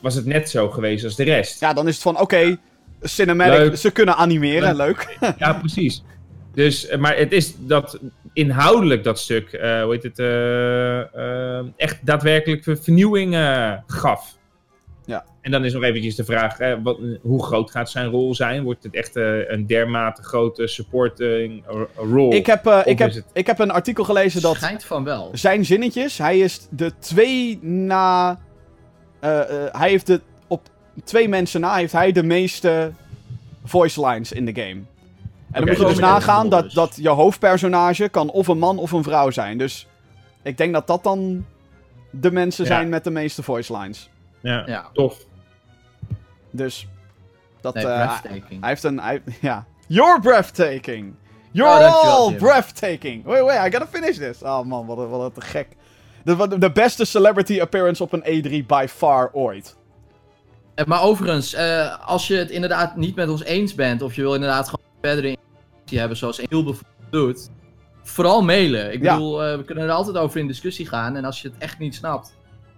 was het net zo geweest als de rest. Ja, dan is het van, oké, cinematic, ze kunnen animeren, leuk. ja, precies. Dus, eh, maar het is dat inhoudelijk dat stuk, uh, hoe heet het, uh, echt daadwerkelijk vernieuwing gaf. Ja. En dan is nog eventjes de vraag, hè, wat, hoe groot gaat zijn rol zijn? Wordt het echt uh, een dermate grote supporting rol? Ik heb, uh, ik, heb, ik heb een artikel gelezen dat... Schijnt van wel. Zijn zinnetjes, hij is de twee na... Uh, hij heeft de, op twee mensen na heeft hij de meeste voice lines in de game. En okay, dan moet je dus nagaan dat, dat je hoofdpersonage kan of een man of een vrouw zijn. Dus ik denk dat dat dan de mensen ja. zijn met de meeste voice lines. Ja, ja. tof. Dus dat nee, uh, hij heeft een hij, ja. You're breathtaking. You're oh, all breathtaking. Wait, wait, I gotta finish this. Oh man, wat, wat te gek. De, de beste celebrity appearance op een E3 by far ooit. Eh, maar overigens, uh, als je het inderdaad niet met ons eens bent, of je wil inderdaad gewoon verdere informatie hebben, zoals Emiel bijvoorbeeld doet, vooral mailen. Ik ja. bedoel, uh, we kunnen er altijd over in discussie gaan. En als je het echt niet snapt,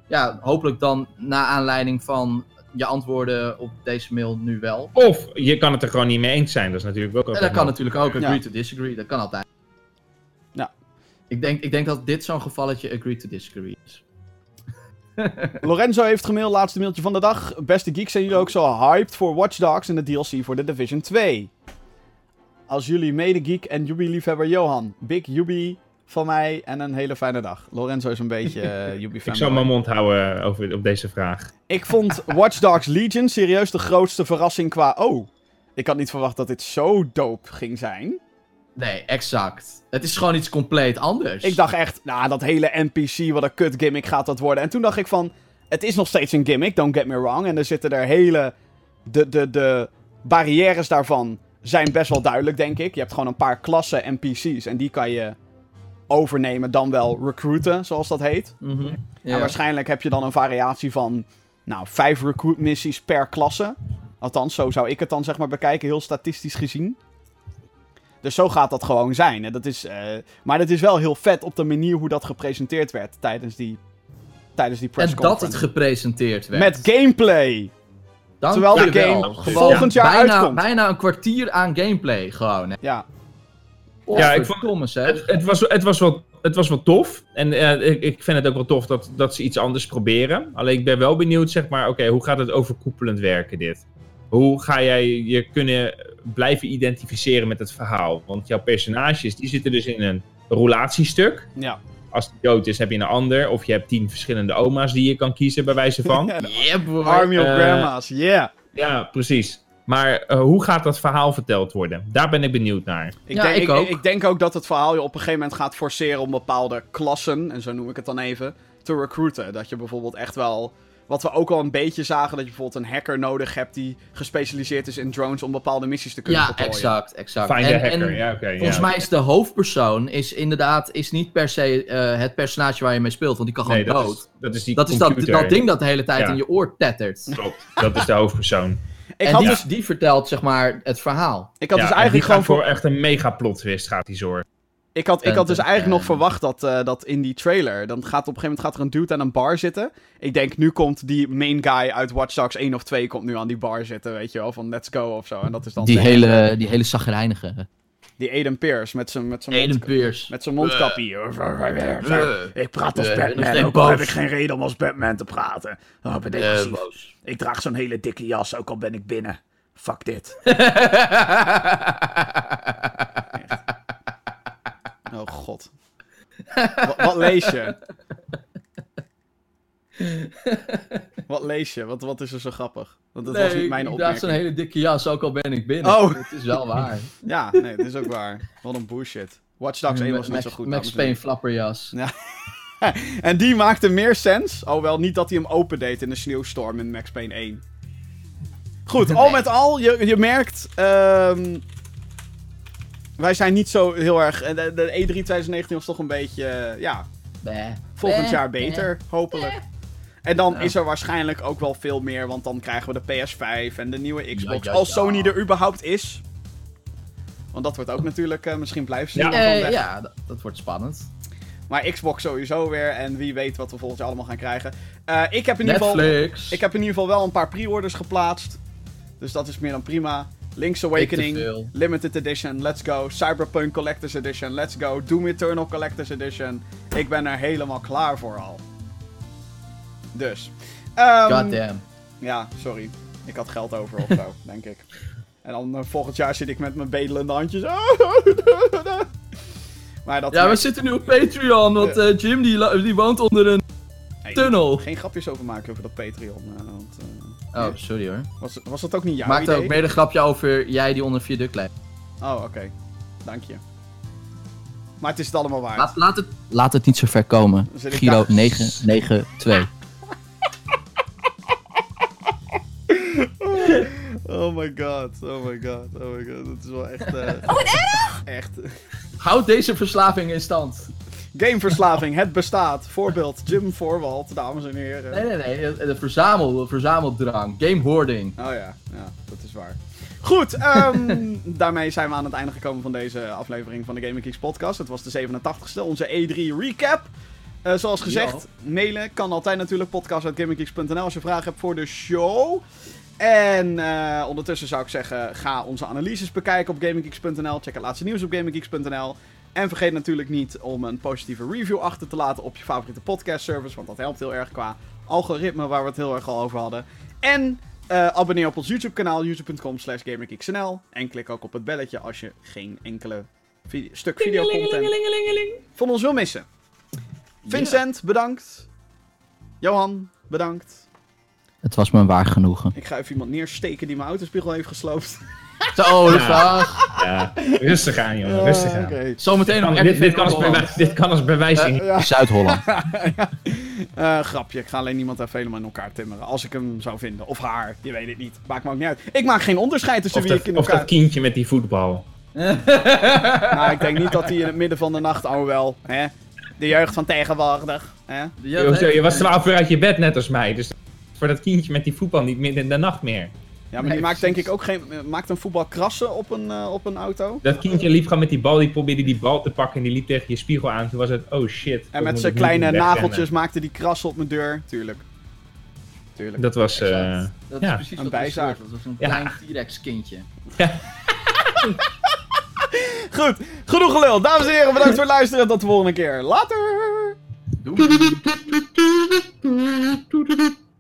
ja, hopelijk dan na aanleiding van je antwoorden op deze mail nu wel. Of je kan het er gewoon niet mee eens zijn. Dat is natuurlijk ook. En dat kan natuurlijk ook. Agree to disagree. Dat kan altijd. Ja. Ik denk, ik denk dat dit zo'n gevalletje agree to disagree is. Lorenzo heeft gemaild, laatste mailtje van de dag. Beste geeks, zijn jullie ook zo hyped voor Watch Dogs en de DLC voor The Division 2? Als jullie mede-geek en Yubi-liefhebber Johan. Big Yubi van mij en een hele fijne dag. Lorenzo is een beetje uh, Yubi Ik zal mijn mond houden over, op deze vraag. Ik vond Watch Dogs Legion serieus de grootste verrassing qua... Oh, ik had niet verwacht dat dit zo dope ging zijn. Nee, exact. Het is gewoon iets compleet anders. Ik dacht echt, nou, dat hele NPC, wat een kut gimmick gaat dat worden. En toen dacht ik van, het is nog steeds een gimmick, don't get me wrong. En er zitten er hele... De, de, de barrières daarvan zijn best wel duidelijk, denk ik. Je hebt gewoon een paar klassen NPC's en die kan je overnemen dan wel recruiten, zoals dat heet. Mm -hmm. En waarschijnlijk heb je dan een variatie van, nou, vijf recruit missies per klasse. Althans, zo zou ik het dan zeg maar bekijken, heel statistisch gezien. Dus zo gaat dat gewoon zijn. En dat is, uh, maar het is wel heel vet op de manier hoe dat gepresenteerd werd tijdens die, tijdens die press En dat het gepresenteerd werd. Met gameplay. Dank Terwijl de game volgend jaar bijna, uitkomt. Bijna een kwartier aan gameplay gewoon. Hè. Ja. Oh, ja, ik vond het, het, was, het, was wel, het was wel tof. En uh, ik, ik vind het ook wel tof dat, dat ze iets anders proberen. Alleen ik ben wel benieuwd, zeg maar, oké, hoe gaat het overkoepelend werken dit? Hoe ga jij je kunnen blijven identificeren met het verhaal? Want jouw personages, die zitten dus in een relatiestuk. Ja. Als die dood is, heb je een ander. Of je hebt tien verschillende oma's die je kan kiezen, bij wijze van. yeah, boy. Army of uh, grandma's, yeah. Ja, precies. Maar uh, hoe gaat dat verhaal verteld worden? Daar ben ik benieuwd naar. Ik, ja, denk, ik, ook. ik, denk ook dat het verhaal je op een gegeven moment gaat forceren om bepaalde klassen, en zo noem ik het dan even, te recruiten. Dat je bijvoorbeeld echt wel Wat we ook al een beetje zagen, dat je bijvoorbeeld een hacker nodig hebt die gespecialiseerd is in drones om bepaalde missies te kunnen ja, Ja, exact, exact. Find en, hacker, ja, oké. volgens mij is de hoofdpersoon is inderdaad is niet per se uh, het personage waar je mee speelt, want die kan gewoon nee, dood. Is, dat is, die dat, is dat, dat ding dat de hele tijd in je oor tettert. Klopt, dat is de hoofdpersoon. Ik en had die, dus, die vertelt zeg maar het verhaal. Ik had dus eigenlijk gewoon voor echt een mega plot twist gaat die zorgen. Ik had, ik had dus eigenlijk nog verwacht dat, uh, dat in die trailer. Dan gaat op een gegeven moment gaat er een dude aan een bar zitten. Ik denk, nu komt die main guy uit Watch Dogs 1 of 2 komt nu aan die bar zitten, weet je wel, van let's go of zo. En dat is dan die, hele, die hele zagrijnige. Die Aiden Pierce met zijn met zijn mond, met zijn mondkapje. Ik praat als Batman. Ook al heb ik geen reden om als Batman te praten. Oh, ben ik draag zo'n hele dikke jas, ook al ben ik binnen. Fuck dit. Oh god. wat, wat lees je? wat lees je? Wat, wat is er zo grappig? Want dat was niet mijn opmerking. Ik zo'n hele dikke jas, ook al ben ik binnen. Oh. Het is wel waar. ja, nee, het is ook waar. Wat een bullshit. Watch Dogs 1 was niet zo goed. Max Payne flapperjas. Ja. en die maakte meer sens. Alhoewel niet dat hij hem opendeed in de sneeuwstorm in Max Payne 1. Goed, al met al, je, je merkt... Um, wij zijn niet zo heel erg. De, de E3 2019 was toch een beetje. Uh, ja. Volgend jaar beter, hopelijk. En dan is er waarschijnlijk ook wel veel meer, want dan krijgen we de PS5 en de nieuwe Xbox. als Sony er überhaupt is. Want dat wordt ook natuurlijk, uh, misschien blijven ze ja. Uh, ja, dat, dat, wordt spannend. Maar Xbox sowieso weer. En wie weet wat we volgend jaar allemaal gaan krijgen. Uh, ik, heb in ieder geval, ik heb in ieder geval wel een paar pre-orders geplaatst. Dus dat is meer dan prima. Link's Awakening, Limited Edition, let's go. Cyberpunk Collector's Edition, let's go. Doom Eternal Collector's Edition. Ik ben er helemaal klaar voor al. Dus. Um, Goddamn. Ja, sorry. Ik had geld over of zo, denk ik. En dan uh, volgend jaar zit ik met mijn bedelende handjes. maar dat ja, we zitten nu op Patreon, want uh, Jim die, die woont onder een tunnel. Geen grapjes over maken over dat Patreon. Uh, want, Oh, sorry hoor. Was, was dat ook niet jouw Maakte idee? ook meer een grapje over jij die onder viaduct leidt. Oh, oké. Dank je. Maar het is het allemaal waard. Laat, laat, het, laat het niet zo ver komen. Giro 992. Oh my god, oh my god, oh my god. Dat is wel echt... Uh, oh, wat erg! Echt. Houd deze verslaving in stand. Gameverslaving, het bestaat. Voorbeeld, Jim Voorwald, dames en heren. Nee, nee, nee. De verzamel, verzameldrang. Game hoarding. Oh ja, ja, dat is waar. Goed, um, daarmee zijn we aan het einde gekomen van deze aflevering van de Gaming Geeks podcast. Het was de 87ste, onze E3 recap. Uh, zoals gezegd, mailen kan altijd natuurlijk podcast.gaminggeeks.nl als je vragen hebt voor de show. En uh, ondertussen zou ik zeggen, ga onze analyses bekijken op gaminggeeks.nl. Check het laatste nieuws op gaminggeeks.nl. En vergeet natuurlijk niet om een positieve review achter te laten op je favoriete podcast service. Want dat helpt heel erg qua algoritme waar we het heel erg al over hadden. En uh, abonneer op ons YouTube kanaal, youtube.com slash gamergeeksnl. En klik ook op het belletje als je geen enkele video stuk videocontent van ons wil missen. Vincent, bedankt. Johan, bedankt. Het was me waar genoegen. Ik ga even iemand neersteken die mijn autospiegel heeft gesloopt. Zo, ja. ja, rustig aan, jongen. Rustig aan. Okay. Zometeen nog. Dit, dit, kan als bewijs, dit kan als bewijzing. Uh, Zuid-Holland. uh, grapje, ik ga alleen niemand even helemaal in elkaar timmeren. Als ik hem zou vinden. Of haar, je weet het niet. Maakt me ook niet uit. Ik maak geen onderscheid tussen wie ik in elkaar... Of dat kindje met die voetbal. nou, ik denk niet dat hij in het midden van de nacht, oh wel, hè. De jeugd van tegenwoordig, hè. Je, je was 12 uur uit je bed, net als mij. Dus voor dat kindje met die voetbal niet midden in de nacht meer. Ja, maar die maakt denk ik ook geen. Maakt een voetbal krassen op een, uh, op een auto? Dat kindje liep gewoon met die bal, die probeerde die bal te pakken en die liep tegen je spiegel aan. Toen was het, oh shit. En met zijn kleine nageltjes maakte die krassen op mijn deur. Tuurlijk. Tuurlijk. Dat was. Uh, dat is precies een bijzaak. Dat was een klein T-Rex kindje. Ja. Goed, genoeg gelul. Dames en heren, bedankt voor het luisteren. Tot de volgende keer. Later! Doei!